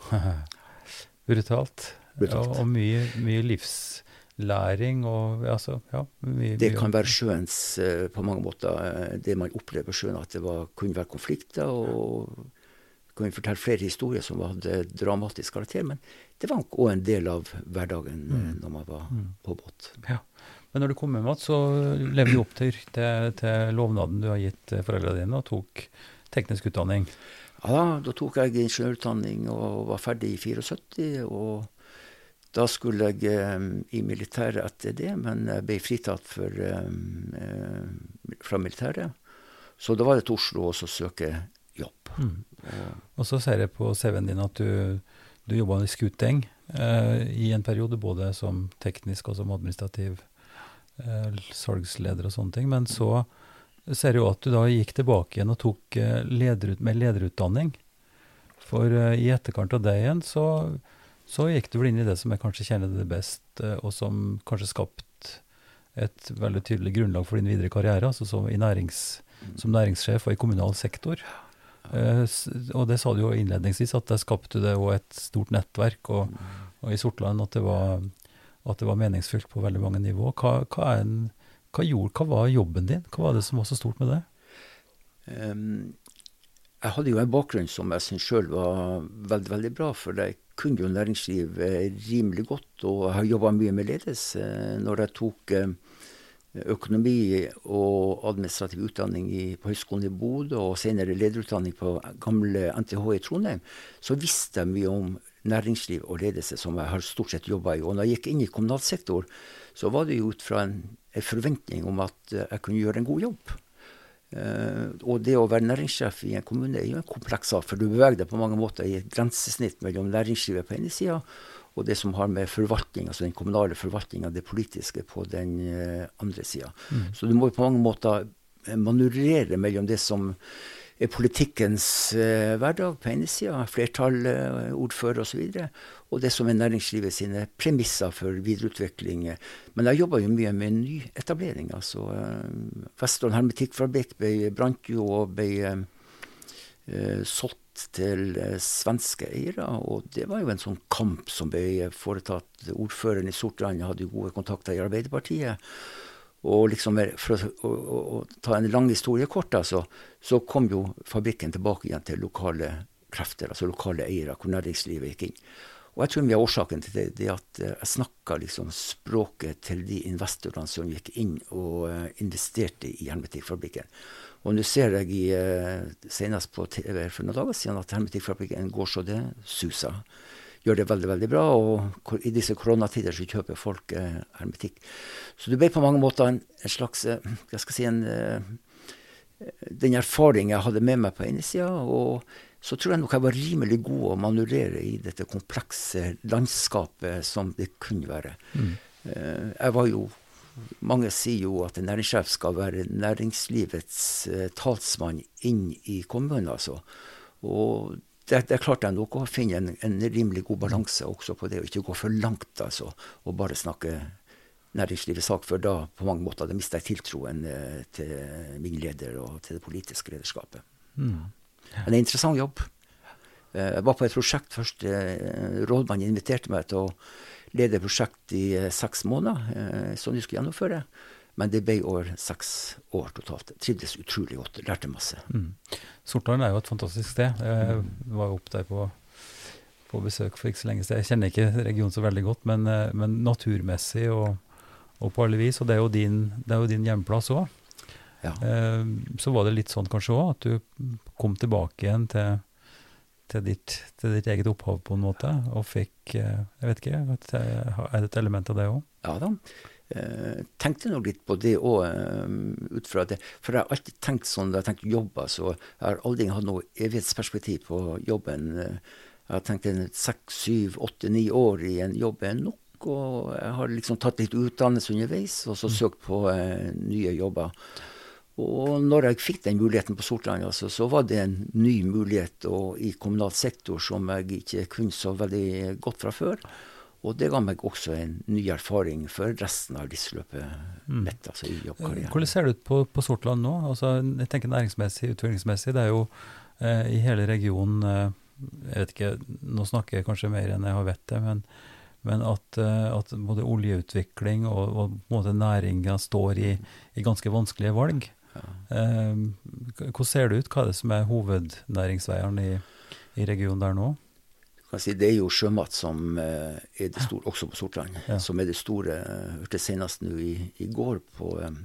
*laughs* Brutalt. Brutalt. Ja, og mye, mye livslæring og altså, ja, mye, Det kan være sjøens uh, på mange måter uh, det man opplever sjøen, at det var, kunne være konflikter. og kan vi fortelle flere historier som hadde dramatisk karakter. Men det var òg en del av hverdagen mm. når man var mm. på båt. Ja. Men når du kom hjem igjen, så levde du opp til, til, til, lovnaden du har gitt foreldrene dine, og tok teknisk utdanning. Ja, da tok jeg ingeniørutdanning og var ferdig i 74. og da skulle jeg eh, i militæret etter det, men jeg ble fritatt for, eh, eh, fra militæret. Så da var det til Oslo også å søke jobb. Mm. Og så ser jeg på CV-en din at du, du jobba i Skuteng eh, i en periode, både som teknisk og som administrativ eh, salgsleder og sånne ting. Men så ser jeg jo at du da gikk tilbake igjen og tok eh, lederut, med lederutdanning. For i etterkant av det igjen så så gikk du vel inn i det som jeg kanskje kjenner det best, eh, og som kanskje skapt et veldig tydelig grunnlag for din videre karriere, altså som, nærings, som næringssjef og i kommunal sektor. Uh, og det sa du jo innledningsvis, at der skapte det òg et stort nettverk, og, og i Sortland at det, var, at det var meningsfylt på veldig mange nivå. Hva, hva, en, hva, gjorde, hva, var jobben din? Hva var det som var så stort med det? Um, jeg hadde jo en bakgrunn som jeg syns sjøl var veldig, veldig bra. For jeg kunne jo næringsliv eh, rimelig godt, og jeg har jobba mye med ledelse. Når jeg tok eh, økonomi og administrativ utdanning i, på Høgskolen i Bodø, og senere lederutdanning på gamle NTH i Trondheim, så visste jeg mye om næringsliv og ledelse, som jeg har stort sett jobba i. Og når jeg gikk inn i kommunal sektor, så var det jo ut fra en, en forventning om at eh, jeg kunne gjøre en god jobb. Uh, og det å være næringssjef i en kommune er jo en kompleks sak, for du beveger deg på mange måter i et grensesnitt mellom næringslivet på ene sida og det som har med forvaltning, altså den kommunale forvaltninga, det politiske, på den uh, andre sida. Mm. Så du må på mange måter manøvrere mellom det som er politikkens eh, hverdag på ene sida, flertall, eh, ordfører osv., og, så og det som er næringslivet sine premisser for videreutvikling. Men jeg jobba jo mye med nyetablering. altså eh, Vestland Hermetikkfabrikk brant jo og ble eh, eh, til eh, svenske eiere. Og det var jo en sånn kamp som ble foretatt. Ordføreren i Sortland hadde jo gode kontakter i Arbeiderpartiet. Og liksom For å, å, å, ta en lang historie kort, altså, så kom jo fabrikken tilbake igjen til lokale krefter, altså lokale eiere, hvor næringslivet gikk inn. Og jeg tror mye av årsaken til det, det er at eh, jeg snakka liksom språket til de investorene som gikk inn og uh, investerte i Hermetikkfabrikken. Og nå ser jeg i, uh, senest på TV for noen dager siden at Hermetikkfabrikken går så det suser gjør det veldig veldig bra. Og i disse koronatider så kjøper folk eh, hermetikk. Så det ble på mange måter en, en slags jeg hva skal jeg si, en, eh, den erfaringen jeg hadde med meg på ene sida. Og så tror jeg nok jeg var rimelig god å manøvrere i dette komplekse landskapet som det kunne være. Mm. Eh, jeg var jo mange sier jo at en næringssjef skal være næringslivets eh, talsmann inn i kommunen. altså. Og det, det klarte jeg nok å finne en, en, rimelig god balanse også på det, og ikke gå for langt altså, og bare snakke næringslivets sak, for da på mange måter da mister jeg tiltroen eh, til min leder og til det politiske lederskapet. Mm. Ja. Men det er en interessant jobb. Eh, jeg var på et prosjekt først. Rådmannen inviterte meg til å lede prosjekt i eh, seks måneder, som de skulle gjennomføre. Men det ble over seks år totalt. Trivdes utrolig godt. Lærte masse. Mm. Sortland er jo et fantastisk sted. Jeg var opp der på, på, besøk for ikke så lenge siden. Jeg kjenner ikke regionen så veldig godt, men, men naturmessig og, og, på alle vis. Og det er jo din, er jo din hjemplass òg. Ja. Så var det litt sånn kanskje òg, at du kom tilbake igjen til til ditt, til ditt, eget opphav, på en måte, og fikk eh, Jeg vet ikke, er det et element av det òg? Ja da. Eh, tenkte nå litt på det òg, eh, ut fra det. For jeg har alltid tenkt sånn da jeg tenkt jobb, så jeg har aldri hatt noe evighetsperspektiv på jobben. Jeg har tenkt en seks, syv, åtte, ni år i en jobb er nok. Og jeg har liksom tatt litt utdannelse underveis, og så mm. søkt på eh, nye jobber. Og når jeg fikk den muligheten på Sortland, altså, så var det en ny mulighet og, i kommunal sektor som jeg ikke kunne så veldig godt fra før. Og det ga meg også en ny erfaring for resten av livsløpet mm. mitt. altså i jobbkarrieren. Hvordan ser det ut på, på Sortland nå? Altså, jeg tenker Næringsmessig, utviklingsmessig. Det er jo eh, i hele regionen eh, Jeg vet ikke, nå snakker jeg kanskje mer enn jeg har vett det, men, men at, eh, at, både oljeutvikling og, og næringa står i, i ganske vanskelige valg. Ehm, hvordan ser det ut? Hva er det som er hovednæringsveiene i, i regionen der nå? Si, det er jo sjømat som eh, er det store, også på Sortland, ja. som er det store. Jeg hørte senest nå i, i, går på um,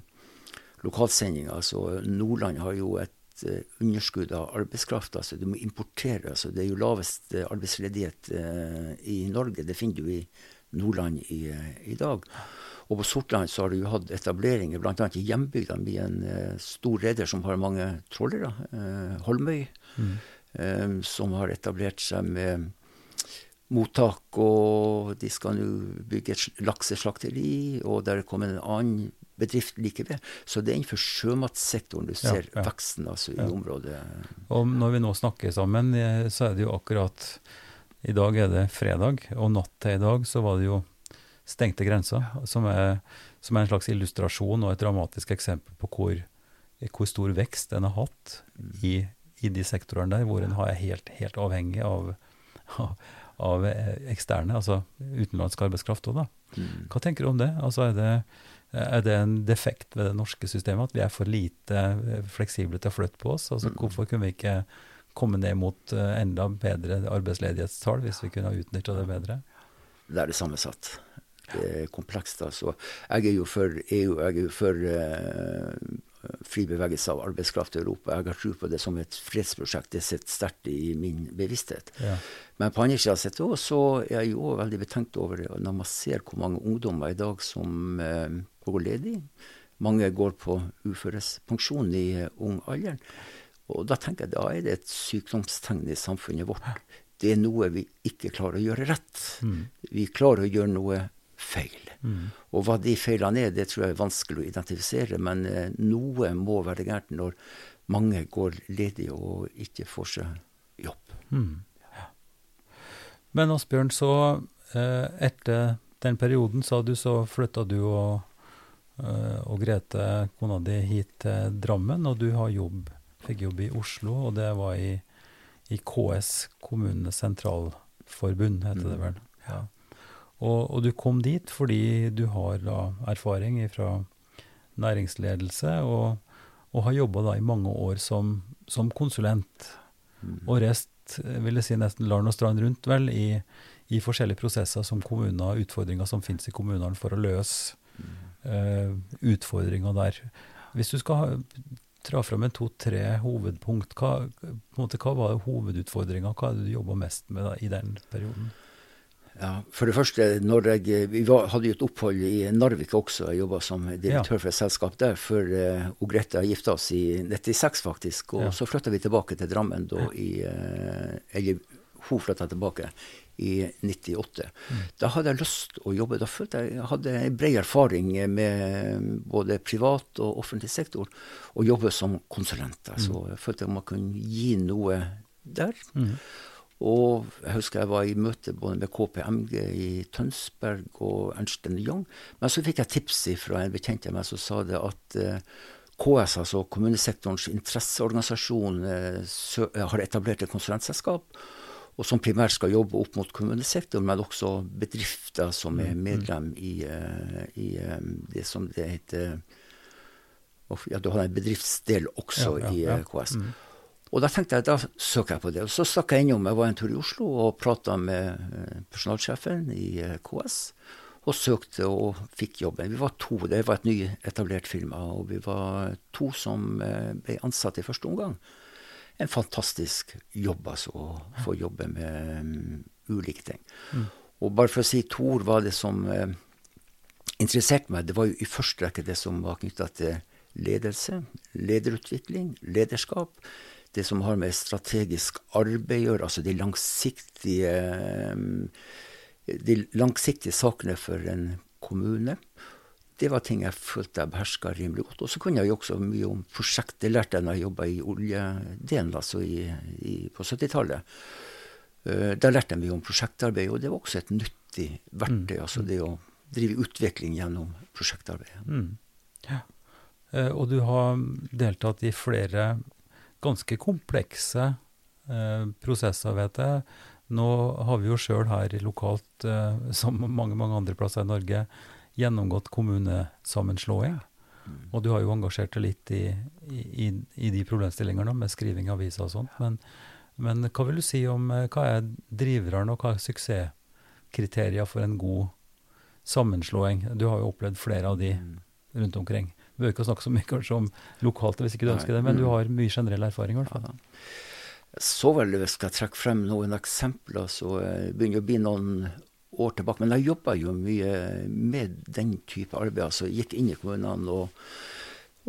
lokalsendinga. Altså, Nordland har jo et uh, underskudd av arbeidskraft. altså Du må importere. altså Det er jo lavest arbeidsledighet uh, i Norge. Det finner du i Nordland i, i dag. Og på Sortland så har du hatt etableringer, bl.a. i hjembygda mi, en uh, stor reder som har mange trålere, uh, Holmøy, mm. um, som har etablert seg med mottak, og de skal nå bygge et lakseslakteri, og der er kommet en annen bedrift like ved. Så det er innenfor sjømatsektoren du ser ja, ja. veksten altså, i ja. området. Og når vi nå snakker sammen, så er det jo akkurat I dag er det fredag, og natt til i dag så var det jo stengte grenser, som er, som er, en slags illustrasjon og et dramatisk eksempel på hvor, hvor stor vekst en har hatt i, i, de sektorene der hvor en er helt, helt avhengig av, *laughs* av, eksterne, altså utenlandsk arbeidskraft òg, da. Mm. Hva tenker du om det? Altså er det, er det en defekt ved det norske systemet at vi er for lite fleksible til å flytte på oss? Altså, mm. Hvorfor kunne vi ikke komme ned mot eh, enda bedre arbeidsledighetstall hvis vi kunne ha utnytta det bedre? Det er det sammensatt eh, komplekst. Altså. Jeg er jo for EU, jeg er jo for eh, fri bevegelse av arbeidskraft i Europa. Jeg har tro på det som et fredsprosjekt. Det sitter sterkt i min bevissthet. Ja. Men på andre sida sett òg, så er jeg jo veldig betenkt over det når man ser hvor mange ungdommer i dag som eh, går ledig. Mange går på uførespensjon i uh, ung alder. Og da tenker jeg da er det et sykdomstegn i samfunnet vårt. Det er noe vi ikke klarer å gjøre rett. Mm. Vi klarer å gjøre noe feil. Mm. Og hva de feilene er, det tror jeg er vanskelig å identifisere, men eh, noe må være gærent når mange går ledige og ikke får seg jobb. Mm. Ja. Men Asbjørn, så eh, etter den perioden, sa du, så flytta du og, eh, og Grete, kona di, hit til Drammen, og du har jobb, fikk jobb i Oslo, og det var i, i KS, Kommunenes Sentralforbund, heter det mm. vel. Ja. Og, og, du kom dit fordi du har da erfaring fra næringsledelse, og, og har jobba i mange år som, som konsulent. Mm. Og reist, vil jeg si, nesten land og strand rundt, vel, i, i forskjellige prosesser som kommuner, utfordringer som finnes i kommunene for å løse mm. uh, utfordringer der. Hvis du skal ha, tra fram en to-tre hovedpunkt, hva, måte, hva var hovedutfordringa? Hva er det du jobba mest med da, i den perioden? Ja, For det første, når jeg, vi var, hadde jo et opphold i Narvik også. Jeg jobba som direktør for et selskap der før uh, Grete gifta oss i 96, faktisk. Og ja. så flytta vi tilbake til Drammen da i uh, Eller hun flytta tilbake i 98. Mm. Da hadde jeg lyst å jobbe. Da følte jeg jeg hadde bred erfaring med både privat og offentlig sektor, og jobbe som konsulent. Så mm. jeg følte jeg man kunne gi noe der. Mm. Og jeg husker jeg var i møte både med KPMG i Tønsberg og Ernst Young. Men så fikk jeg tips fra en bekjent av meg som sa det at uh, KS, altså kommunesektorens interesseorganisasjon, uh, har etablert et konsulentselskap og som primært skal jobbe opp mot kommunesektoren, men også bedrifter som er mm, mm. medlem i, i det som det heter Ja, du har en bedriftsdel også ja, ja, i KS. Mm. Og da tenkte jeg, da søker jeg på det. Og så stakk jeg innom. Jeg var en tur i Oslo og prata med personalsjefen i KS. Og søkte og fikk jobben. Vi var to. Det var et nyetablert firma. Og vi var to som ble ansatt i første omgang en fantastisk jobb, altså, å få jobbe med um, ulike ting. Mm. Og bare for å si to ord hva det som interesserte meg, det var jo i første rekke det som var knytta til ledelse, lederutvikling, lederskap. Det som har med strategisk arbeid å gjøre, altså de langsiktige, um, de langsiktige sakene for en kommune det var ting jeg følte jeg beherska rimelig godt. Og så kunne jeg jo også mye om prosjekt. Det lærte jeg da jeg jobba i oljedelen, altså i, i, på 70-tallet. Uh, eh, da lærte jeg mye om prosjektarbeid, og det var også et nyttig verktøy. Mm. Altså det å drive utvikling gjennom prosjektarbeid. Mm. Ja. Uh, og du har deltatt i flere ganske komplekse eh, prosesser, vet jeg. Nå har vi jo sjøl her lokalt, som mange mange andre plasser i Norge, gjennomgått kommunesammenslåing. Og du har jo engasjert deg litt i, i, i de problemstillingene med skriving av aviser og sånt. Men, men, hva vil du si om eh, hva er driveren, og hva er suksesskriterier for en god sammenslåing? Du har jo opplevd flere av de mm. rundt omkring. Vi bør ikke snakke så mye kanskje om lokalt hvis ikke du ønsker det, men du mm. har mye generell erfaring i hvert fall. Så vel, hvis jeg skal trekke frem noen eksempler, så eh, begynner det å bli noen år tilbake. Men jeg jobba jo mye med den type arbeid. altså Gikk inn i kommunene og,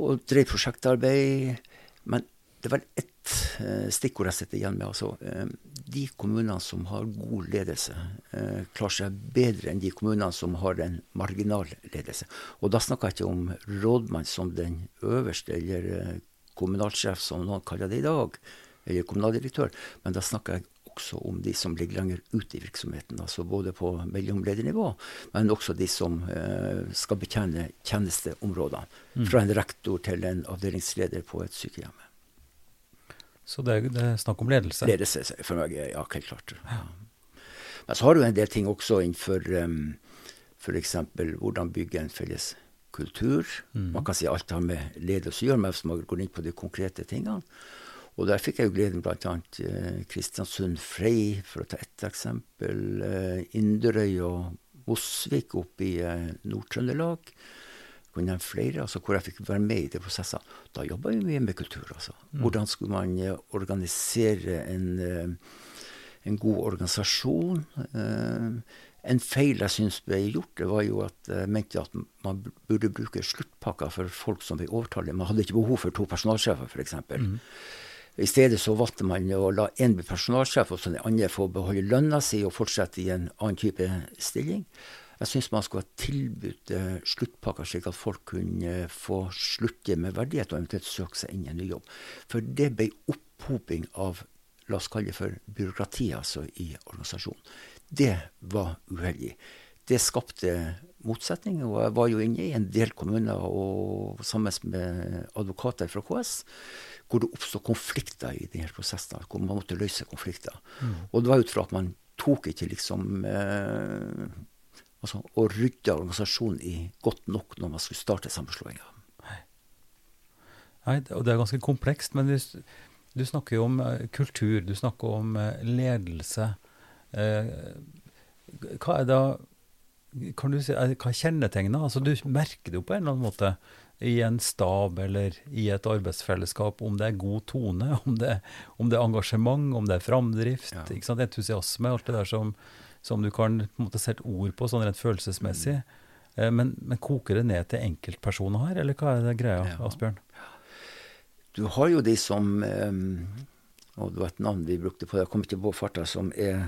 og drev prosjektarbeid. Men det er vel ett eh, stikkord jeg sitter igjen med. altså eh, De kommunene som har god ledelse, eh, klarer seg bedre enn de kommunene som har en marginal ledelse. Og da snakker jeg ikke om rådmann som den øverste, eller kommunalsjef som noen kaller det i dag, eller kommunaldirektør, men da snakker jeg også om de som ligger lenger ute i virksomheten. altså Både på mellomledernivå, men også de som eh, skal betjene tjenesteområdene. Mm. Fra en rektor til en avdelingsleder på et sykehjem. Så det er, det er snakk om ledelse? Ledelse for meg, ja, helt klart. Ja. Men så har du en del ting også innenfor um, f.eks. hvordan bygge en felles kultur. Mm. Man kan si alt har med ledelse å gjøre, men hvis man går inn på de konkrete tingene. Og der fikk jeg jo gleden bl.a. Eh, Kristiansund Frei, for å ta ett eksempel. Eh, Inderøy og Mosvik oppe i eh, Nord-Trøndelag. Kunne nevne flere, altså, hvor jeg fikk være med i de prosessene. Da jobba vi mye med kultur. altså. Mm. Hvordan skulle man eh, organisere en, eh, en god organisasjon? Eh, en feil jeg syns ble gjort, det var jo at jeg mente at man burde bruke sluttpakker for folk som ble overtallige. Man hadde ikke behov for to personalsjefer, f.eks. Mm. I stedet så valgte man å la én bli personalsjef, og så den andre få beholde lønna si og fortsette i en annen type stilling. Jeg syns man skulle ha tilbudt uh, sluttpakker, slik at folk kunne få slutte med verdighet og eventuelt søke seg inn i en ny jobb. For det ble opphoping av la oss kalle det for byråkrati altså, i organisasjonen. Det var uheldig. Det skapte motsetninger. Og jeg var jo inne i en del kommuner og sammen med advokater fra KS hvor det oppstod konflikter i denne prosessen, hvor man måtte løse konflikter. Mm. Og det var ut fra at man tok ikke liksom eh, altså, og rydde organisasjonen i godt nok når man skulle starte sammenslåinga. Nei. Og det er ganske komplekst, men du, du snakker jo om uh, kultur, du snakker om uh, ledelse. Eh, hva er da kan du si, Hva kjennetegner altså, Du merker det jo på en eller annen måte i en stab eller i et arbeidsfellesskap, om det er god tone, *laughs* om det, om det er engasjement, om det er framdrift, ja. entusiasme, alt det der som, som, du kan på en måte sette ord på sånn rent følelsesmessig. Mm. Men, men, koker det ned til enkeltpersoner her, eller hva er det greia, ja. Asbjørn? Du har jo de som Og det var et navn vi brukte på det, jeg kom ikke på farta, som er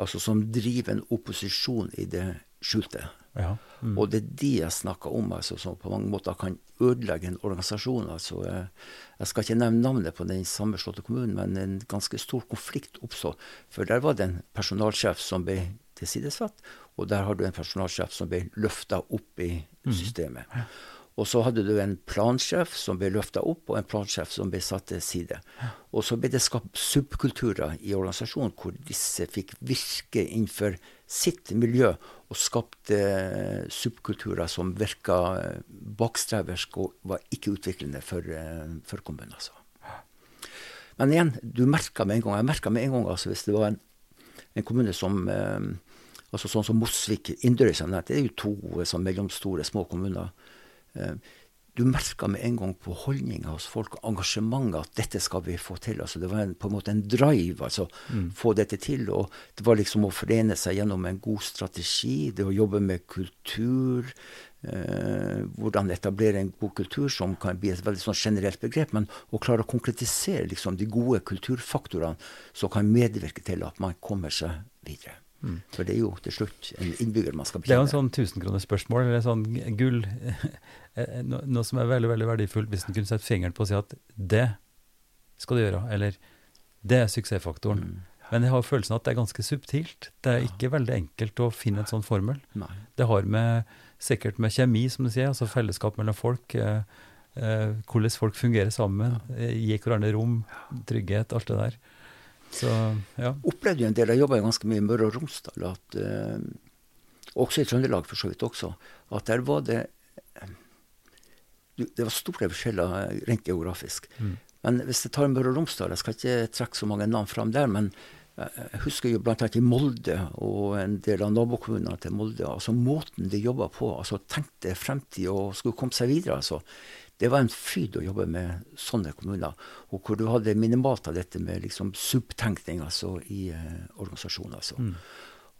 Altså som driver en opposisjon i det skjulte. Ja. Mm. Og det er de jeg snakker om, altså, som på mange måter kan ødelegge en organisasjon. Altså, jeg, skal ikke nevne navnet på den sammenslåtte kommunen, men en ganske stor konflikt oppstod. For der var det en personalsjef som ble tilsidesatt, og der har du en personalsjef som ble løfta opp i Mm. systemet. Og så hadde du en plansjef som ble løfta opp, og en plansjef som ble satt til side. Og så ble det skapt subkulturer i organisasjonen hvor disse fikk virke innenfor sitt miljø, og skapte eh, subkulturer som virka eh, bakstreversk og var ikke utviklende for, eh, for kommunen. Altså. Men igjen, du merka med en gang Jeg merka med en gang altså, hvis det var en, en kommune som altså Sånn som Mosvik, Inderøy, som jeg nevnte, det er jo to sånn mellomstore, små kommuner. Du merka med en gang på holdninga hos folk, engasjementet, at dette skal vi få til. altså Det var en, på en måte en drive, altså. Få dette til. Og det var liksom å forene seg gjennom en god strategi, det å jobbe med kultur. Eh, hvordan etablere en god kultur, som kan bli et veldig sånn generelt begrep. Men å klare å konkretisere liksom, de gode kulturfaktorene som kan medvirke til at man kommer seg videre. For det er jo til slutt en innbygger man skal Det er jo en sånn tusenkronersspørsmål, eller sånn gull *laughs* eh, Noe som er veldig veldig verdifullt, hvis en kunne sette fingeren på og si at det skal du gjøre, eller det er suksessfaktoren. Mm. Men jeg har følelsen at det er ganske subtilt. Det er ikke veldig enkelt å finne en sånn formel. Nei. Det har med, sikkert med kjemi, som du sier, altså fellesskap mellom folk. Eh, eh, hvordan folk fungerer sammen. Eh, gi hverandre rom, trygghet, alt det der. Så ja. opplevde jo en del, jeg jobba ganske mye i Møre og Romsdal, at, uh, også i Trøndelag for så vidt også, at der var det eh, Det var store forskjeller eh, rent geografisk. Mm. Men hvis jeg tar Møre og Romsdal, jeg skal ikke trekke så mange navn fram der, men jeg jeg husker jo bl.a. i Molde og en del av nabokommunene til Molde. altså Måten de jobba på, altså tenkte fremtid og skulle komme seg videre. altså det var en fryd å jobbe med sånne kommuner, og hvor du hadde minimalt av dette med liksom subtenkning altså, i eh, organisasjonen. Altså. Mm.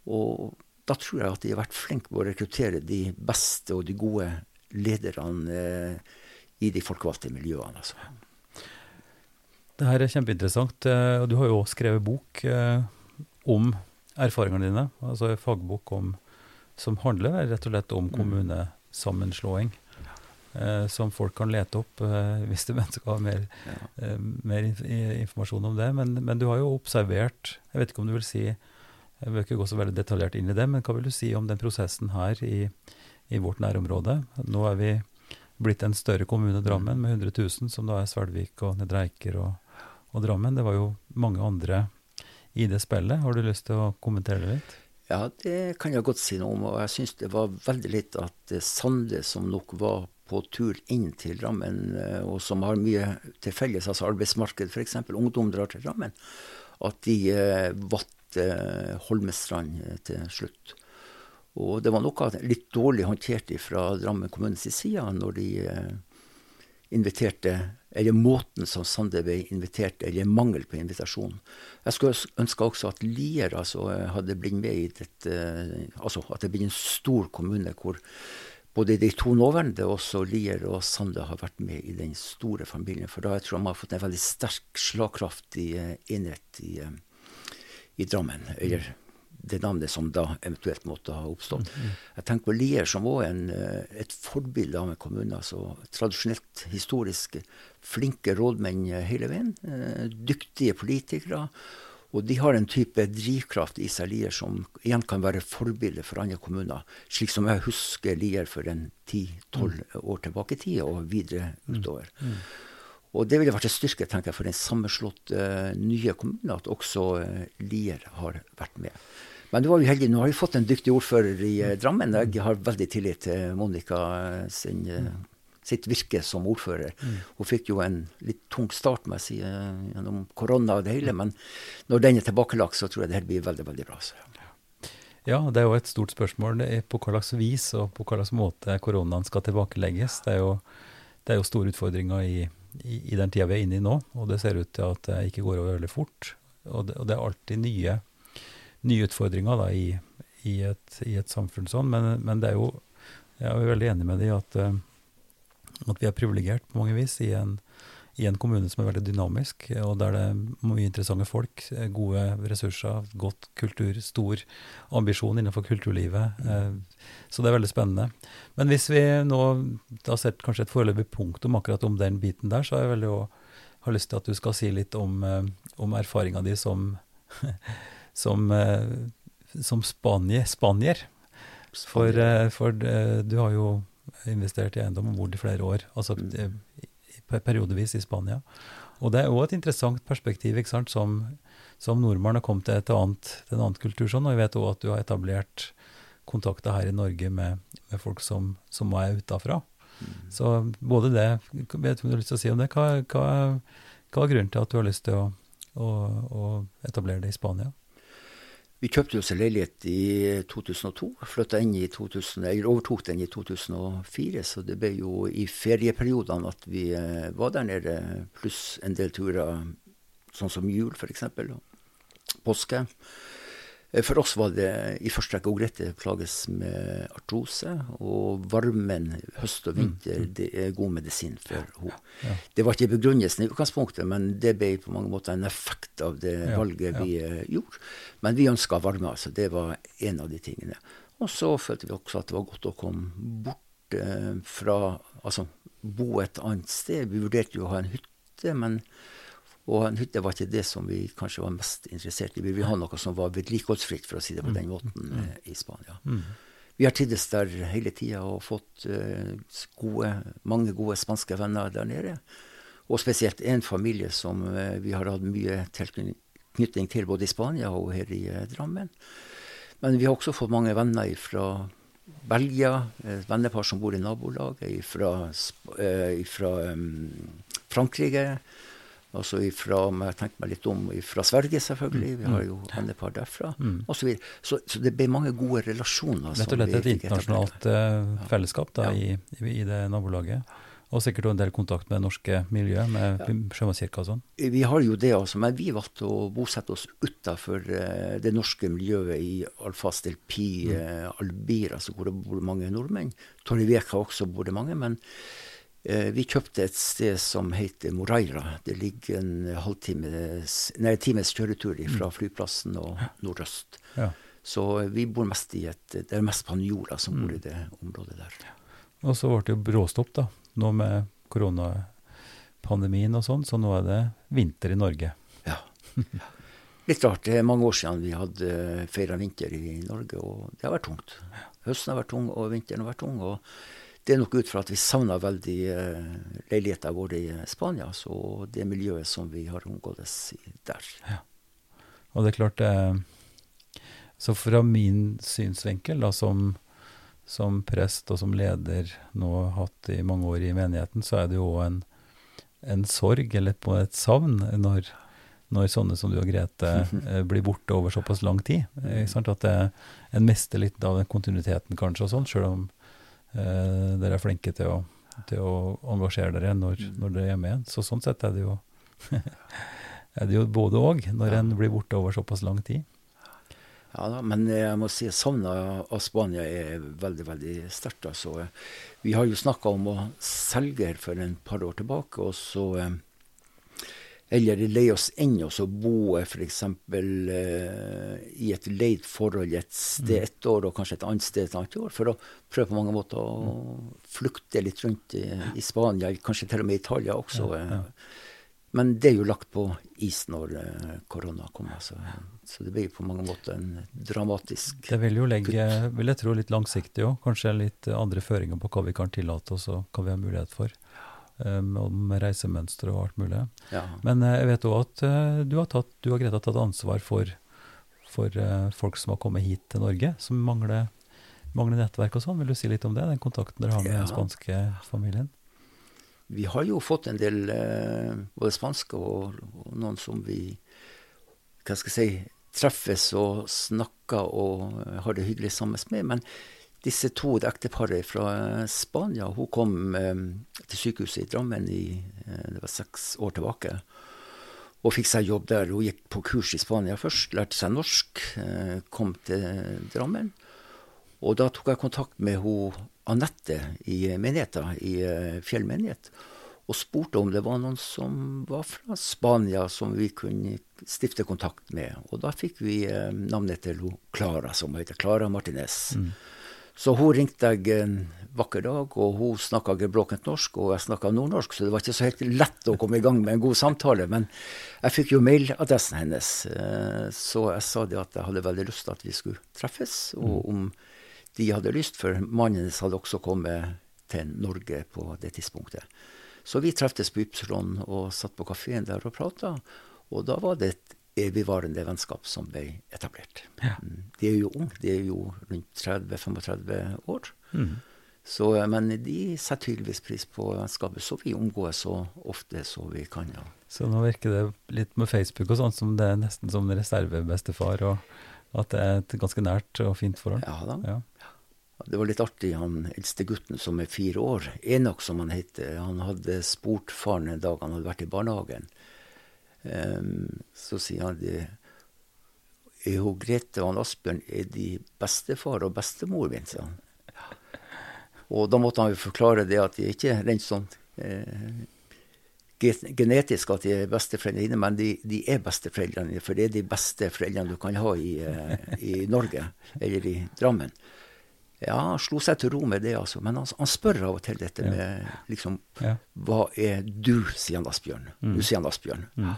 Og da tror jeg at de har vært flinke på å rekruttere de beste og de gode lederne eh, i de folkevalgte miljøene. Altså. Det her er kjempeinteressant. eh, Og du har jo også skrevet bok eh, om erfaringene dine. Altså en fagbok om, som handler rett og slett om Mm. kommunesammenslåing. Eh, som folk kan lete opp eh, hvis de *laughs* ønsker å ha mer, Ja. eh, mer inf informasjon om det. Men, men du har jo observert Jeg vet ikke om du vil si Jeg vil ikke gå så veldig detaljert inn i det, men hva vil du si om den prosessen her i, i vårt nærområde? Nå er vi blitt en større kommune, Drammen, med 100 000, som da er Svelvik og Nedre Eiker og, og Drammen. Det var jo mange andre i det spillet. Har du lyst til å kommentere det litt? Ja, det kan jeg godt si noe om. Og jeg syns det var veldig litt at eh, Sande, som nok var på tur inn til Drammen, eh, og som har mye til felles, altså arbeidsmarked f.eks., ungdom drar til Drammen, at de eh, valgte eh, Holmestrand eh, til slutt. Og det var noe litt dårlig håndtert fra Drammen kommunes side når de inviterte Eller måten som Sande ble invitert, eller mangel på invitasjon. Jeg skulle ønske også at Lier altså, hadde blitt med i dette Altså at det blir en stor kommune hvor både de to nåværende, også Lier og Sande, har vært med i den store familien. For da jeg tror jeg man har fått en veldig sterk, slagkraftig eh, enhet i, eh, i Drammen. Eller det navnet som da eventuelt måtte ha oppstått. Jeg tenker på Lier, som òg en, eh, et forbilde av en kommune. altså Tradisjonelt, historisk flinke rådmenn hele veien. Dyktige politikere. Og de har en type drivkraft i seg, Lier, som igjen kan være forbilde for andre kommuner. Slik som jeg husker Lier for en 10-12 år tilbake i tid, og videre utover. Og det ville vært en styrke tenker jeg, for den sammenslåtte uh, nye kommunen at også uh, Lier har vært med. Men nå var jo heldig. Nå har vi fått en dyktig ordfører i uh, Drammen. Jeg har veldig tillit til Monica eh, sin, eh, sitt virke som ordfører. Hun fikk jo en litt tung start må jeg si, eh, gjennom korona og det hele, men når den er tilbakelagt, så tror jeg det her blir veldig, veldig bra. Så. Ja, det er jo et stort spørsmål det er på hva slags vis og på hva slags måte koronaen skal tilbakelegges. Det er jo, det er jo store utfordringer i, i, i den tida vi er inne i nå, og det ser ut til at det ikke går over veldig fort. Og det, og det er alltid nye, nye utfordringer da, i, i, et, i et samfunn sånn, men, men det er jo Jeg er veldig enig med deg i at, eh, at vi er privilegert på mange vis i en, i en kommune som er veldig dynamisk, og der det er mye interessante folk, gode ressurser, godt kultur, stor ambisjon innenfor kulturlivet. Så det er veldig spennende. Men hvis vi nå har sett kanskje et foreløpig punktum akkurat om den biten der, så har jeg veldig har lyst til at du skal si litt om, om erfaringa di som, *laughs* som, som spanier. For, for, du har jo investert i eiendom og bodd i flere år. altså mm periodevis i Spania. Og det er òg et interessant perspektiv ikke sant, som, som nordmann har kommet til, et annet, til en annen kultur. Sånn, og jeg vet òg at du har etablert kontakter her i Norge med, med folk som, som er utafra. Mm. Så både det Vet du om du har lyst til å si om det? Hva, hva, hva er grunnen til at du har lyst til å, å, å etablere det i Spania? Vi kjøpte oss en leilighet i 2002. Flytta inn i 2000, eller overtok den i 2004. Så det ble jo i ferieperiodene at vi eh, var der nede, pluss en del turer sånn som jul f.eks. Påske. Eh, for oss var det i første rekke Ogrette plages med artrose. Og varmen høst og vinter mm. det er god medisin for henne. Ja. Det var ikke begrunnelsen i utgangspunktet, men det ble på mange måter en effekt av det valget vi ja. Eh, gjorde. Men vi ønska varme, altså. Det var en av de tingene. Og så følte vi også at det var godt å komme bort eh, fra Altså bo et annet sted. Vi vurderte jo å ha en hytte, men og en hytte var ikke det som vi kanskje var mest interessert i. Vi ville ha noe som var vedlikeholdsfritt, for å si det på den mm. måten, mm. Eh, i Spania. Mm. Vi har trivdes der hele tida og fått uh, gode, mange gode spanske venner der nede. Og spesielt en familie som uh, vi har hatt mye tilknytning til både i Spania og her i Drammen. Men vi har også fått mange venner fra Belgia, vennepar som bor i nabolaget, fra, fra Frankrike Altså ifra, om jeg tenkte meg litt om, fra Sverige, selvfølgelig. Vi har jo vennepar derfra. Mm. Og så, videre. så, så det ble mange gode relasjoner. Rett og slett et internasjonalt uh, fellesskap da, ja. i, i, det nabolaget. Og sikkert en del kontakt med det norske miljøet, med ja. Sjømannskirka og sånn? Vi har jo det, altså. Men vi valgte å bosette oss utafor uh, det norske miljøet i Alfas del Pi, mm. uh, Albir, altså hvor det bor mange nordmenn. Torrevieca også bor det mange. men Eh, vi kjøpte et sted som heter Moreira. Det ligger en halvtimes, nei, times kjøretur fra mm. flyplassen og nordøst. Ja. Så vi bor mest i et Det er mest spanjoler som bor i mm. det området der. Og så ble det jo bråstopp, da. Nå med koronapandemien og sånn, så nå er det vinter i Norge. Ja. Litt rart. Det er mange år siden vi hadde feira vinter i Norge, og det har vært tungt. Høsten har vært tung, og vinteren har vært tung. og det er nok ut fra at vi savner veldig uh, leiligheter våre i Spania. Så det miljøet som vi har omgåttes der. Ja. Og det er klart Så fra min synsvinkel, da, som, som, prest og som leder nå hatt i mange år i menigheten, så er det jo en, en sorg, eller på et savn, når, når sånne som du og Grete *laughs* eh, blir borte over såpass lang tid. Eh, at det, en mister litt av den kontinuiteten, kanskje, og sånn, sjøl om eh, dere er flinke til å, til å engasjere dere når, mm. når, dere er hjemme igjen. Så sånn sett er det jo, *laughs* er det jo både òg, når ja. en blir borte over såpass lang tid. Ja da, men jeg må si savnet av Spania er veldig, veldig sterkt. Altså. Vi har jo snakka om å selge her for en par år tilbake, og så eh, eller leie oss inn og så bo f.eks. Uh, i et leid forhold et sted mm. et år, og kanskje et annet sted et annet år, for å prøve på mange måter å mm. flukte litt rundt i, i, Spania, kanskje til og med Italia også. Ja, ja. Men det er jo lagt på is når uh, korona kommer. Så, så, det blir på mange måter en dramatisk Det vil jo legge, vil jeg tro, litt langsiktig òg. Kanskje litt andre føringer på hva vi kan tillate oss og hva vi har mulighet for. Um, om reisemønstre og alt mulig. Ja. Men uh, jeg vet òg at uh, du har tatt, du og Greta tatt ansvar for, for folk som har kommet hit til Norge, som mangler, mangler nettverk og sånn. Vil du si litt om det, den kontakten dere har med ja. den spanske familien? Vi har jo fått en del både spanske og, og, noen som vi hva skal jeg si, treffes og snakker og har det hyggelig sammen med. Men disse to ekteparet fra Spania. Hun kom eh, til sykehuset i Drammen i eh, det var seks år tilbake. Og fikk seg jobb der. Hun gikk på kurs i Spania først, lærte seg norsk, eh, kom til Drammen. Og da tok jeg kontakt med hun Anette i menigheten, i eh, Fjell menighet. og spurte om det var noen som var fra Spania som vi kunne stifte kontakt med. Og da fikk vi eh, navnet til Klara, som heter Klara Martinez. Mm. Så hun ringte jeg en vakker dag, og hun snakka gebrokkent norsk, og jeg snakka nordnorsk, så det var ikke så helt lett å komme i gang med en god samtale. Men jeg fikk jo mailadressen hennes, eh, så jeg sa det at jeg hadde veldig lyst til at vi skulle treffes, og mm. om de hadde lyst, for mannen hennes hadde også kommet til Norge på det tidspunktet. Så vi treftes på Ypsilon og satt på kafeen der og prata. Og da var det et evigvarende vennskap som ble etablert. Ja. Mm. De er jo unge, de er jo rundt 30-35 år. Mm. Så, men de setter tydeligvis pris på vennskapet, så vi omgås så ofte så vi kan. Ja. Så nå virker det litt med Facebook og sånn som det er nesten som reservebestefar, og at det er et ganske nært og fint forhold? Ja da. Ja. Det var litt artig, han eldste gutten som er fire år, Enok som han heter, han hadde spurt faren en dag han hadde vært i barnehagen. Så sier han det er hun Grete og han Asbjørn er de bestefar og bestemor min, sa han. Og da måtte han jo forklare det at de ikke er rent sånn eh, genetisk at de er besteforeldrene dine, men de, de, er besteforeldrene for det er de beste foreldrene du kan ha i, eh, i Norge, eller i Drammen. Ja, han slo seg til ro med det, altså. Men han, han spør av og til dette med liksom ja. Hva er du, sier han Asbjørn. Mm. Du sier han Asbjørn. Mm.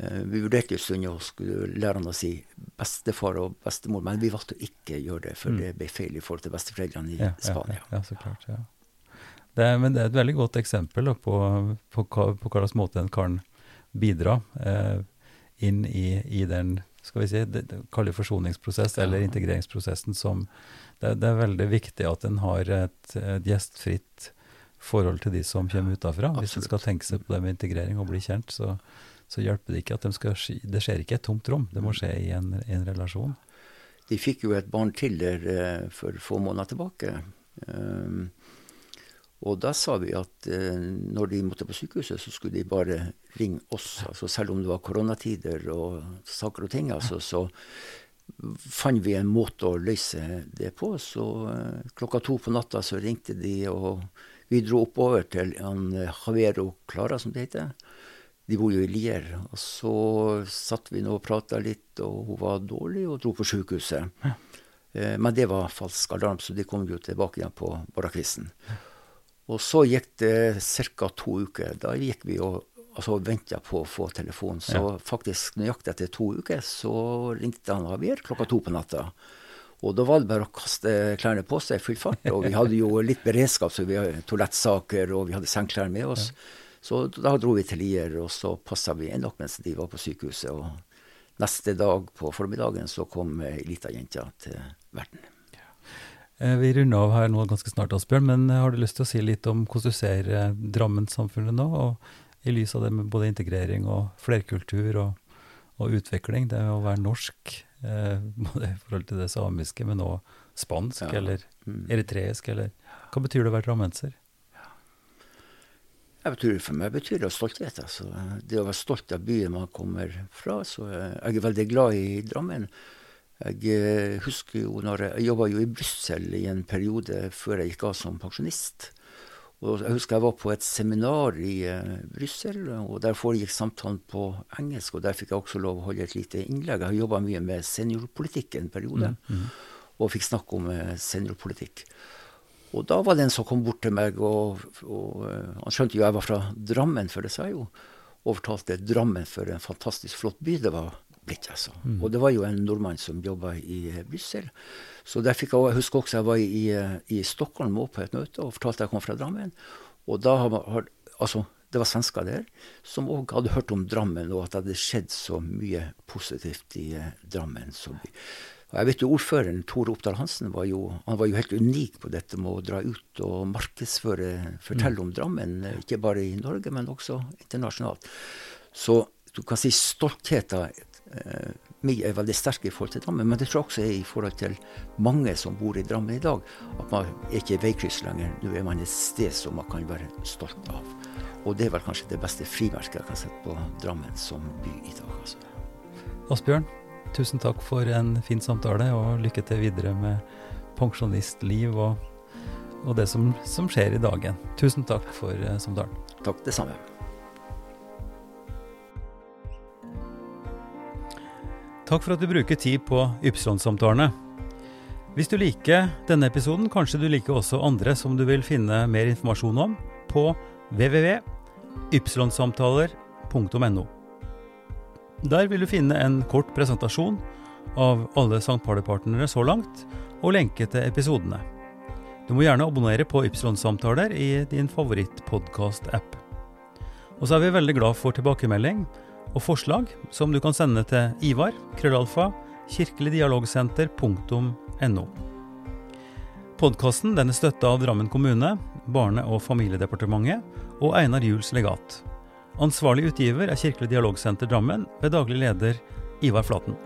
Uh, vi vurderte en stund å skulle lære han å si bestefar og bestemor, men vi valgte å ikke gjøre det, for mm. det ble feil i forhold til besteforeldrene i ja, Spania. Ja, så klart, ja. Det er, men det er et veldig godt eksempel da, på, på, på, på hva slags måte en kan bidra eh, inn i, i den skal vi si, det, det forsoningsprosess eller integreringsprosessen som det, det, er veldig viktig at en har et, et, gjestfritt forhold til de som kommer utafra. Hvis en skal tenke seg på det med integrering og bli kjent, så, så hjelper det ikke at de skal, det skjer ikke et tomt rom. Det må skje i en, en relasjon. De fikk jo et barn til der uh, for få måneder tilbake. Um, og da sa vi at uh, når de måtte på sykehuset, så skulle de bare ringe oss. Altså selv om det var koronatider og saker og ting, altså, så fant vi en måte å løse det på. Så uh, klokka to på natta så ringte de, og vi dro oppover til han eh, Clara, som det heter. De bor jo i Lier. Og så satt vi nå og prata litt, og hun var dårlig og dro på sjukehuset. Uh, men det var falsk alarm, så de kom jo tilbake igjen på morgenkvisten. Og så gikk det ca. to uker. Da gikk vi og altså venta på å få telefon. Så ja. faktisk nøyaktig etter to uker så ringte han Javier klokka to på natta. Og da var det bare å kaste klærne på seg i full fart. Og vi hadde jo litt beredskap, så vi hadde toalettsaker og vi hadde sengeklær med oss. Ja. Så da dro vi til Lier, og så passa vi nok mens de var på sykehuset. Og neste dag på formiddagen så kom ei lita jente til verden. Eh, vi runder av her nå ganske snart, Asbjørn, men har du lyst til å si litt om hvordan du ser eh, Drammen-samfunnet nå? og i lys av det med både integrering og flerkultur og, og utvikling. Det å være norsk, eh, *laughs* både i forhold til det samiske, men òg spansk ja. eller mm. eritreisk, eller Hva betyr det å være drammenser? Jeg tror for meg betyr det stolthet. Altså. Det å være stolt av byen man kommer fra. Så jeg er veldig glad i Drammen. Jeg eh, husker jo når jeg, jeg jobba jo i Brussel i en periode før jeg gikk av som pensjonist. Og jeg husker jeg var på et seminar i uh, Brussel, og der foregikk samtalen på engelsk. Og der fikk jeg også lov å holde et lite innlegg. Jeg har jobba mye med seniorpolitikk en periode, mm, mm. og fikk snakke om uh, seniorpolitikk. Og da var det en som kom bort til meg, og, og uh, han skjønte jo jeg var fra Drammen, for det sa jeg jo, og fortalte Drammen for en fantastisk flott by det var blitt. altså. Mm. Og det var jo en nordmann som jobba i Brussel. Så der fikk jeg, jeg husker også jeg var i, i Stockholm på et møte og fortalte jeg kom fra Drammen. Og da har, altså, det var svensker der som òg hadde hørt om Drammen, og at det hadde skjedd så mye positivt i Drammen, Drammen. Vi, og jeg vet jo Ordføreren Tore Oppdal Hansen var jo, han var jo helt unik på dette med å dra ut og markedsføre, fortelle mm. om Drammen. Ikke bare i Norge, men også internasjonalt. Så du kan si stoltheten eh, min er veldig sterk i forhold til Drammen, men det tror jeg også er i forhold til mange som bor i Drammen i dag. At man er ikke veikryss lenger. Nå er man et sted som man kan være stolt av. Og det er vel kanskje det beste frimerket jeg kan sette på Drammen som by i dag. Altså. Asbjørn, tusen takk for en fin samtale, og lykke til videre med pensjonistliv og, og det som, som skjer i dagen. Tusen takk for uh, samtalen. Takk, det samme. Takk for at du bruker tid på Ypsilon-samtalene. Hvis du liker denne episoden, kanskje du liker også andre som du vil finne mer informasjon om på www.ypsilonsamtaler.no. Der vil du finne en kort presentasjon av alle St. Party-partnere så langt, og lenke til episodene. Du må gjerne abonnere på Ypsilon-samtaler i din favorittpodkast-app. Og så er vi veldig glad for tilbakemelding og forslag som du kan sende til Ivar, krøllalfa, kirkeligdialogsenter.no. Podkasten er støtta av Drammen kommune, Barne- og familiedepartementet og Einar Juels legat. Ansvarlig utgiver er Kirkelig dialogsenter Drammen ved daglig leder Ivar Flaten.